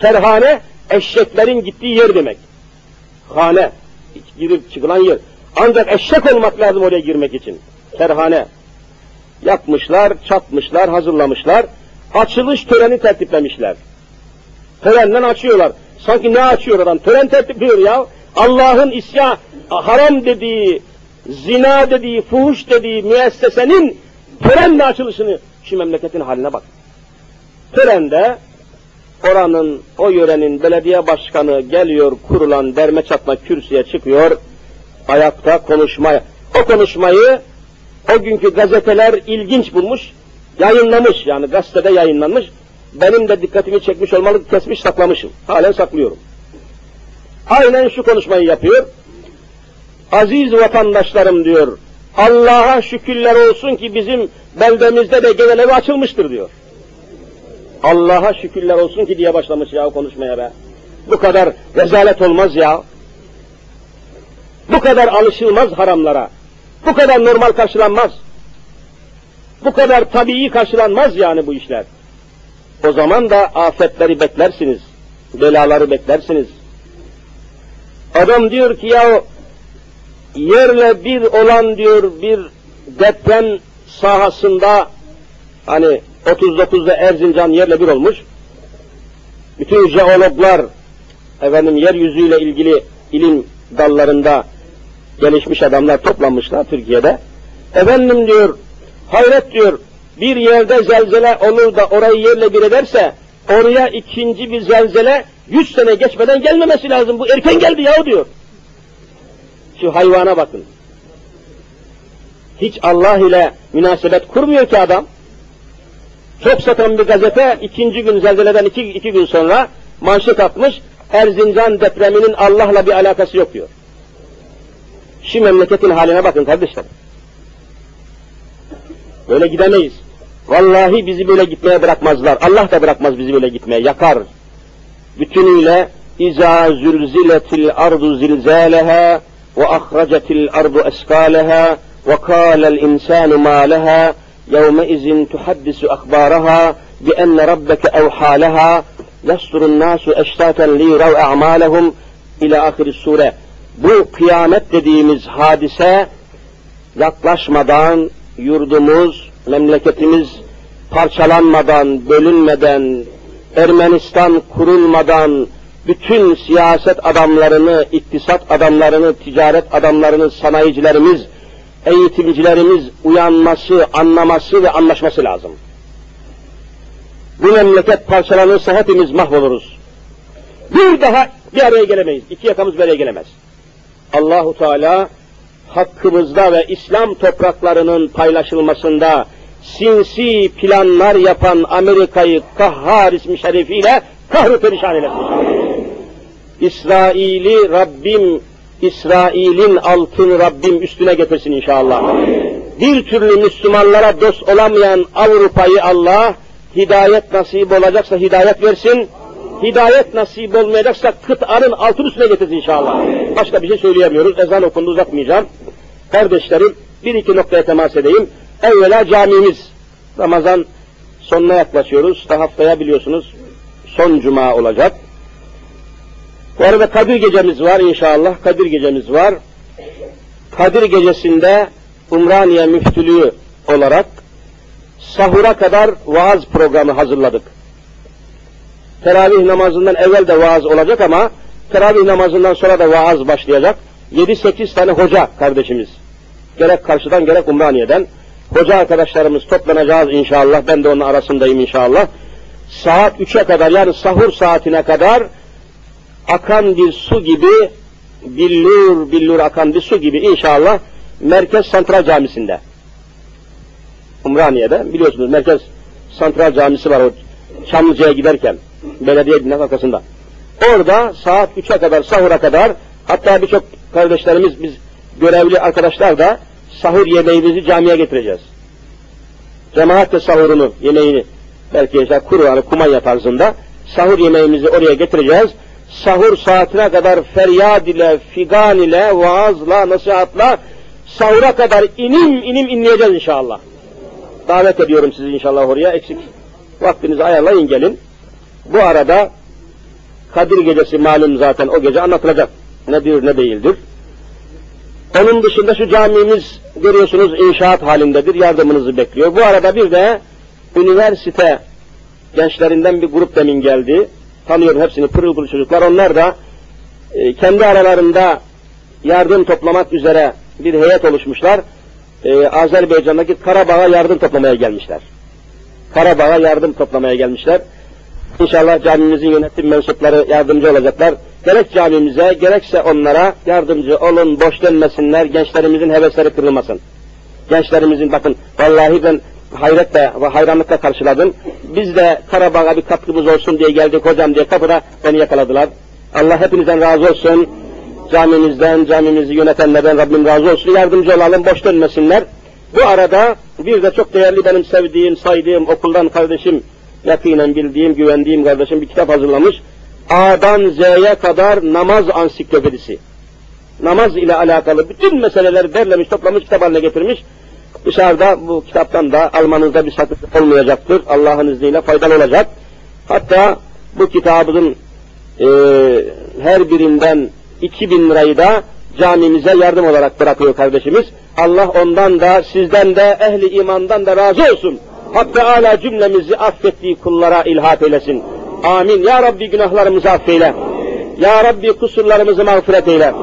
Kerhane, eşeklerin gittiği yer demek. Hane, girip çıkılan yer. Ancak eşek olmak lazım oraya girmek için. Kerhane. Yapmışlar, çatmışlar, hazırlamışlar. Açılış töreni tertiplemişler. Törenden açıyorlar. Sanki ne açıyor adam? Tören tertipliyor ya. Allah'ın isya, haram dediği, zina dediği, fuhuş dediği müessesenin törenle açılışını, şu memleketin haline bak. Törende oranın, o yörenin belediye başkanı geliyor, kurulan derme çatma kürsüye çıkıyor, ayakta konuşmaya. O konuşmayı o günkü gazeteler ilginç bulmuş, yayınlamış yani gazetede yayınlanmış. Benim de dikkatimi çekmiş olmalı, kesmiş saklamışım. Halen saklıyorum. Aynen şu konuşmayı yapıyor. Aziz vatandaşlarım diyor, Allah'a şükürler olsun ki bizim beldemizde de genel açılmıştır diyor. Allah'a şükürler olsun ki diye başlamış ya konuşmaya be. Bu kadar rezalet olmaz ya. Bu kadar alışılmaz haramlara. Bu kadar normal karşılanmaz. Bu kadar tabii karşılanmaz yani bu işler. O zaman da afetleri beklersiniz. Belaları beklersiniz. Adam diyor ki ya yerle bir olan diyor bir deprem sahasında hani 39'da Erzincan yerle bir olmuş. Bütün jeologlar efendim yeryüzüyle ilgili ilim dallarında gelişmiş adamlar toplanmışlar Türkiye'de. Efendim diyor, hayret diyor, bir yerde zelzele olur da orayı yerle bir ederse, oraya ikinci bir zelzele yüz sene geçmeden gelmemesi lazım. Bu erken geldi ya diyor. Şu hayvana bakın. Hiç Allah ile münasebet kurmuyor ki adam. Çok satan bir gazete ikinci gün zelzeleden iki, iki gün sonra manşet atmış, Erzincan depreminin Allah'la bir alakası yok diyor. Şu memleketin haline bakın kardeşler. Böyle gidemeyiz. Vallahi bizi böyle gitmeye bırakmazlar. Allah da bırakmaz bizi böyle gitmeye. Yakar. Bütünüyle İza zülziletil ardu zilzaleha ve ahracetil ardu eskaleha ve kâlel insanu mâ يومئذ تحدث أخبارها بأن ربك أوحى لها يصدر الناس أشتاتا ليروا أعمالهم إلى آخر السورة bu kıyamet dediğimiz hadise yaklaşmadan yurdumuz, memleketimiz parçalanmadan, bölünmeden, Ermenistan kurulmadan bütün siyaset adamlarını, iktisat adamlarını, ticaret adamlarını, sanayicilerimiz, eğitimcilerimiz uyanması, anlaması ve anlaşması lazım. Bu memleket parçalanırsa hepimiz mahvoluruz. Bir daha bir araya gelemeyiz. İki yakamız bir araya gelemez. Allahu Teala hakkımızda ve İslam topraklarının paylaşılmasında sinsi planlar yapan Amerika'yı kahhar ismi şerifiyle kahru perişan eylesin. İsrail'i Rabbim, İsrail'in altın Rabbim üstüne getirsin inşallah. Bir türlü Müslümanlara dost olamayan Avrupa'yı Allah hidayet nasip olacaksa hidayet versin. Hidayet nasip olmayacaksa kıtanın altın üstüne getirsin inşallah. Başka bir şey söyleyemiyoruz. Ezan okundu uzatmayacağım. Kardeşlerim bir iki noktaya temas edeyim. Evvela camimiz. Ramazan sonuna yaklaşıyoruz. Da haftaya biliyorsunuz son cuma olacak. Bu arada Kadir gecemiz var inşallah. Kadir gecemiz var. Kadir gecesinde Umraniye Müftülüğü olarak sahura kadar vaaz programı hazırladık. Teravih namazından evvel de vaaz olacak ama teravih namazından sonra da vaaz başlayacak. 7-8 tane hoca kardeşimiz. Gerek karşıdan gerek Umraniye'den. Hoca arkadaşlarımız toplanacağız inşallah. Ben de onun arasındayım inşallah. Saat 3'e kadar yani sahur saatine kadar akan bir su gibi billur billur akan bir su gibi inşallah Merkez Santral Camisi'nde. Umraniye'de biliyorsunuz Merkez Santral Camisi var o Çamlıca'ya giderken belediye binası arkasında. Orada saat 3'e kadar sahura kadar hatta birçok kardeşlerimiz biz görevli arkadaşlar da sahur yemeğimizi camiye getireceğiz. Cemaat de sahurunu, yemeğini belki işte kuru yani kumanya tarzında sahur yemeğimizi oraya getireceğiz. Sahur saatine kadar feryad ile, figan ile, vaazla, nasihatla sahura kadar inim inim inleyeceğiz inşallah. Davet ediyorum sizi inşallah oraya. Eksik vaktinizi ayarlayın gelin. Bu arada Kadir gecesi malum zaten o gece anlatılacak. Nedir ne değildir. Onun dışında şu camimiz görüyorsunuz inşaat halindedir. Yardımınızı bekliyor. Bu arada bir de üniversite gençlerinden bir grup demin geldi. Tanıyorum hepsini pırıl pırıl çocuklar. Onlar da e, kendi aralarında yardım toplamak üzere bir heyet oluşmuşlar. E, Azerbaycan'daki Karabağ'a yardım toplamaya gelmişler. Karabağ'a yardım toplamaya gelmişler. İnşallah camimizin yönetim mensupları yardımcı olacaklar. Gerek camimize gerekse onlara yardımcı olun, boş dönmesinler, gençlerimizin hevesleri kırılmasın. Gençlerimizin bakın vallahi ben hayretle ve hayranlıkla karşıladım. Biz de Karabağ'a bir katkımız olsun diye geldik hocam diye kapıda beni yakaladılar. Allah hepinizden razı olsun. Camimizden, camimizi yönetenlerden Rabbim razı olsun. Yardımcı olalım, boş dönmesinler. Bu arada bir de çok değerli benim sevdiğim, saydığım okuldan kardeşim, yakinen bildiğim, güvendiğim kardeşim bir kitap hazırlamış. A'dan Z'ye kadar namaz ansiklopedisi. Namaz ile alakalı bütün meseleleri derlemiş, toplamış, kitap haline getirmiş. Dışarıda bu kitaptan da almanızda bir sakınca olmayacaktır. Allah'ın izniyle faydalı olacak. Hatta bu kitabın e, her birinden 2000 lirayı da camimize yardım olarak bırakıyor kardeşimiz. Allah ondan da sizden de ehli imandan da razı olsun. Hakkı ala cümlemizi affettiği kullara ilhat eylesin. Amin. Ya Rabbi günahlarımızı affeyle. Ya Rabbi kusurlarımızı mağfiret eyle.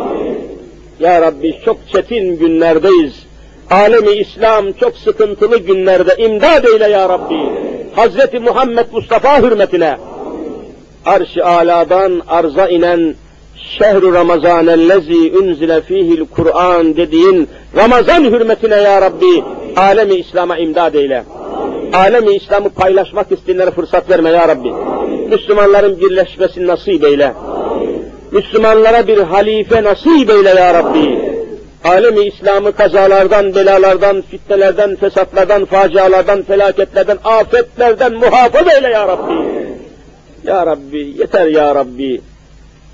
Ya Rabbi çok çetin günlerdeyiz. Alemi İslam çok sıkıntılı günlerde imdad eyle ya Rabbi. Hazreti Muhammed Mustafa hürmetine arş-ı aladan arza inen şehru ramazanellezi unzile fihil Kur'an dediğin Ramazan hürmetine ya Rabbi alemi İslam'a imdad eyle. Alemi İslam'ı paylaşmak isteyenlere fırsat verme ya Rabbi. Müslümanların birleşmesini nasip eyle. Müslümanlara bir halife nasip eyle ya Rabbi. Alemi İslam'ı kazalardan, belalardan, fitnelerden, fesatlardan, facialardan, felaketlerden, afetlerden muhafaza eyle ya Rabbi. Ya Rabbi, yeter ya Rabbi.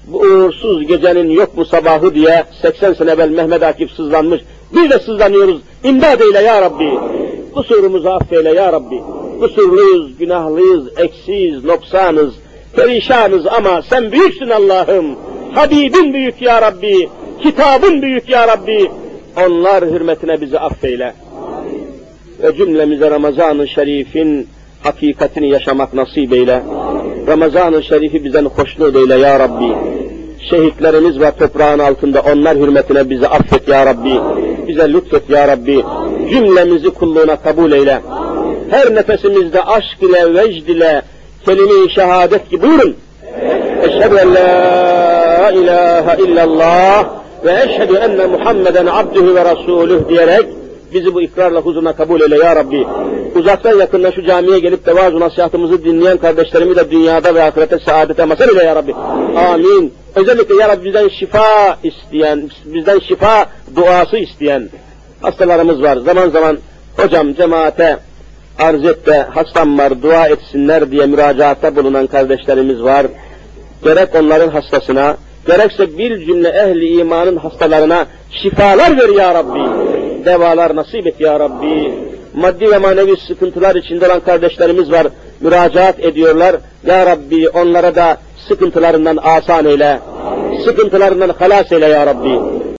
Bu uğursuz gecenin yok mu sabahı diye 80 sene evvel Mehmet Akif sızlanmış. Biz de sızlanıyoruz. İmdad eyle ya Rabbi. Kusurumuzu affeyle ya Rabbi. Kusurluyuz, günahlıyız, eksiyiz, noksanız, perişanız ama sen büyüksün Allah'ım. Habibin büyük ya Rabbi. Kitabın büyük ya Rabbi. Onlar hürmetine bizi affeyle. Ve cümlemize Ramazan-ı Şerif'in hakikatini yaşamak nasip eyle. Ramazan-ı Şerif'i bizden hoşnut eyle ya Rabbi. Şehitlerimiz ve toprağın altında onlar hürmetine bizi affet ya Rabbi. Bize lütfet ya Rabbi. Cümlemizi kulluğuna kabul eyle. Her nefesimizde aşk ile, vecd ile, kelime-i şehadet gibi buyurun. Eşhedü en la ilahe illallah ve eşhedü enne Muhammeden abdühü ve rasulüh diyerek bizi bu ikrarla huzuruna kabul eyle ya Rabbi. Uzaktan yakından şu camiye gelip de vaaz nasihatımızı dinleyen kardeşlerimi de dünyada ve ahirette saadete mazhar eyle ya Rabbi. Amin. Özellikle ya Rabbi bizden şifa isteyen, bizden şifa duası isteyen hastalarımız var. Zaman zaman hocam cemaate arz et de hastam var dua etsinler diye müracaatta bulunan kardeşlerimiz var. Gerek onların hastasına, gerekse bir cümle ehli imanın hastalarına şifalar ver ya Rabbi. Devalar nasip et ya Rabbi. Maddi ve manevi sıkıntılar içinde olan kardeşlerimiz var. Müracaat ediyorlar. Ya Rabbi onlara da sıkıntılarından asan eyle. Sıkıntılarından halas eyle ya Rabbi.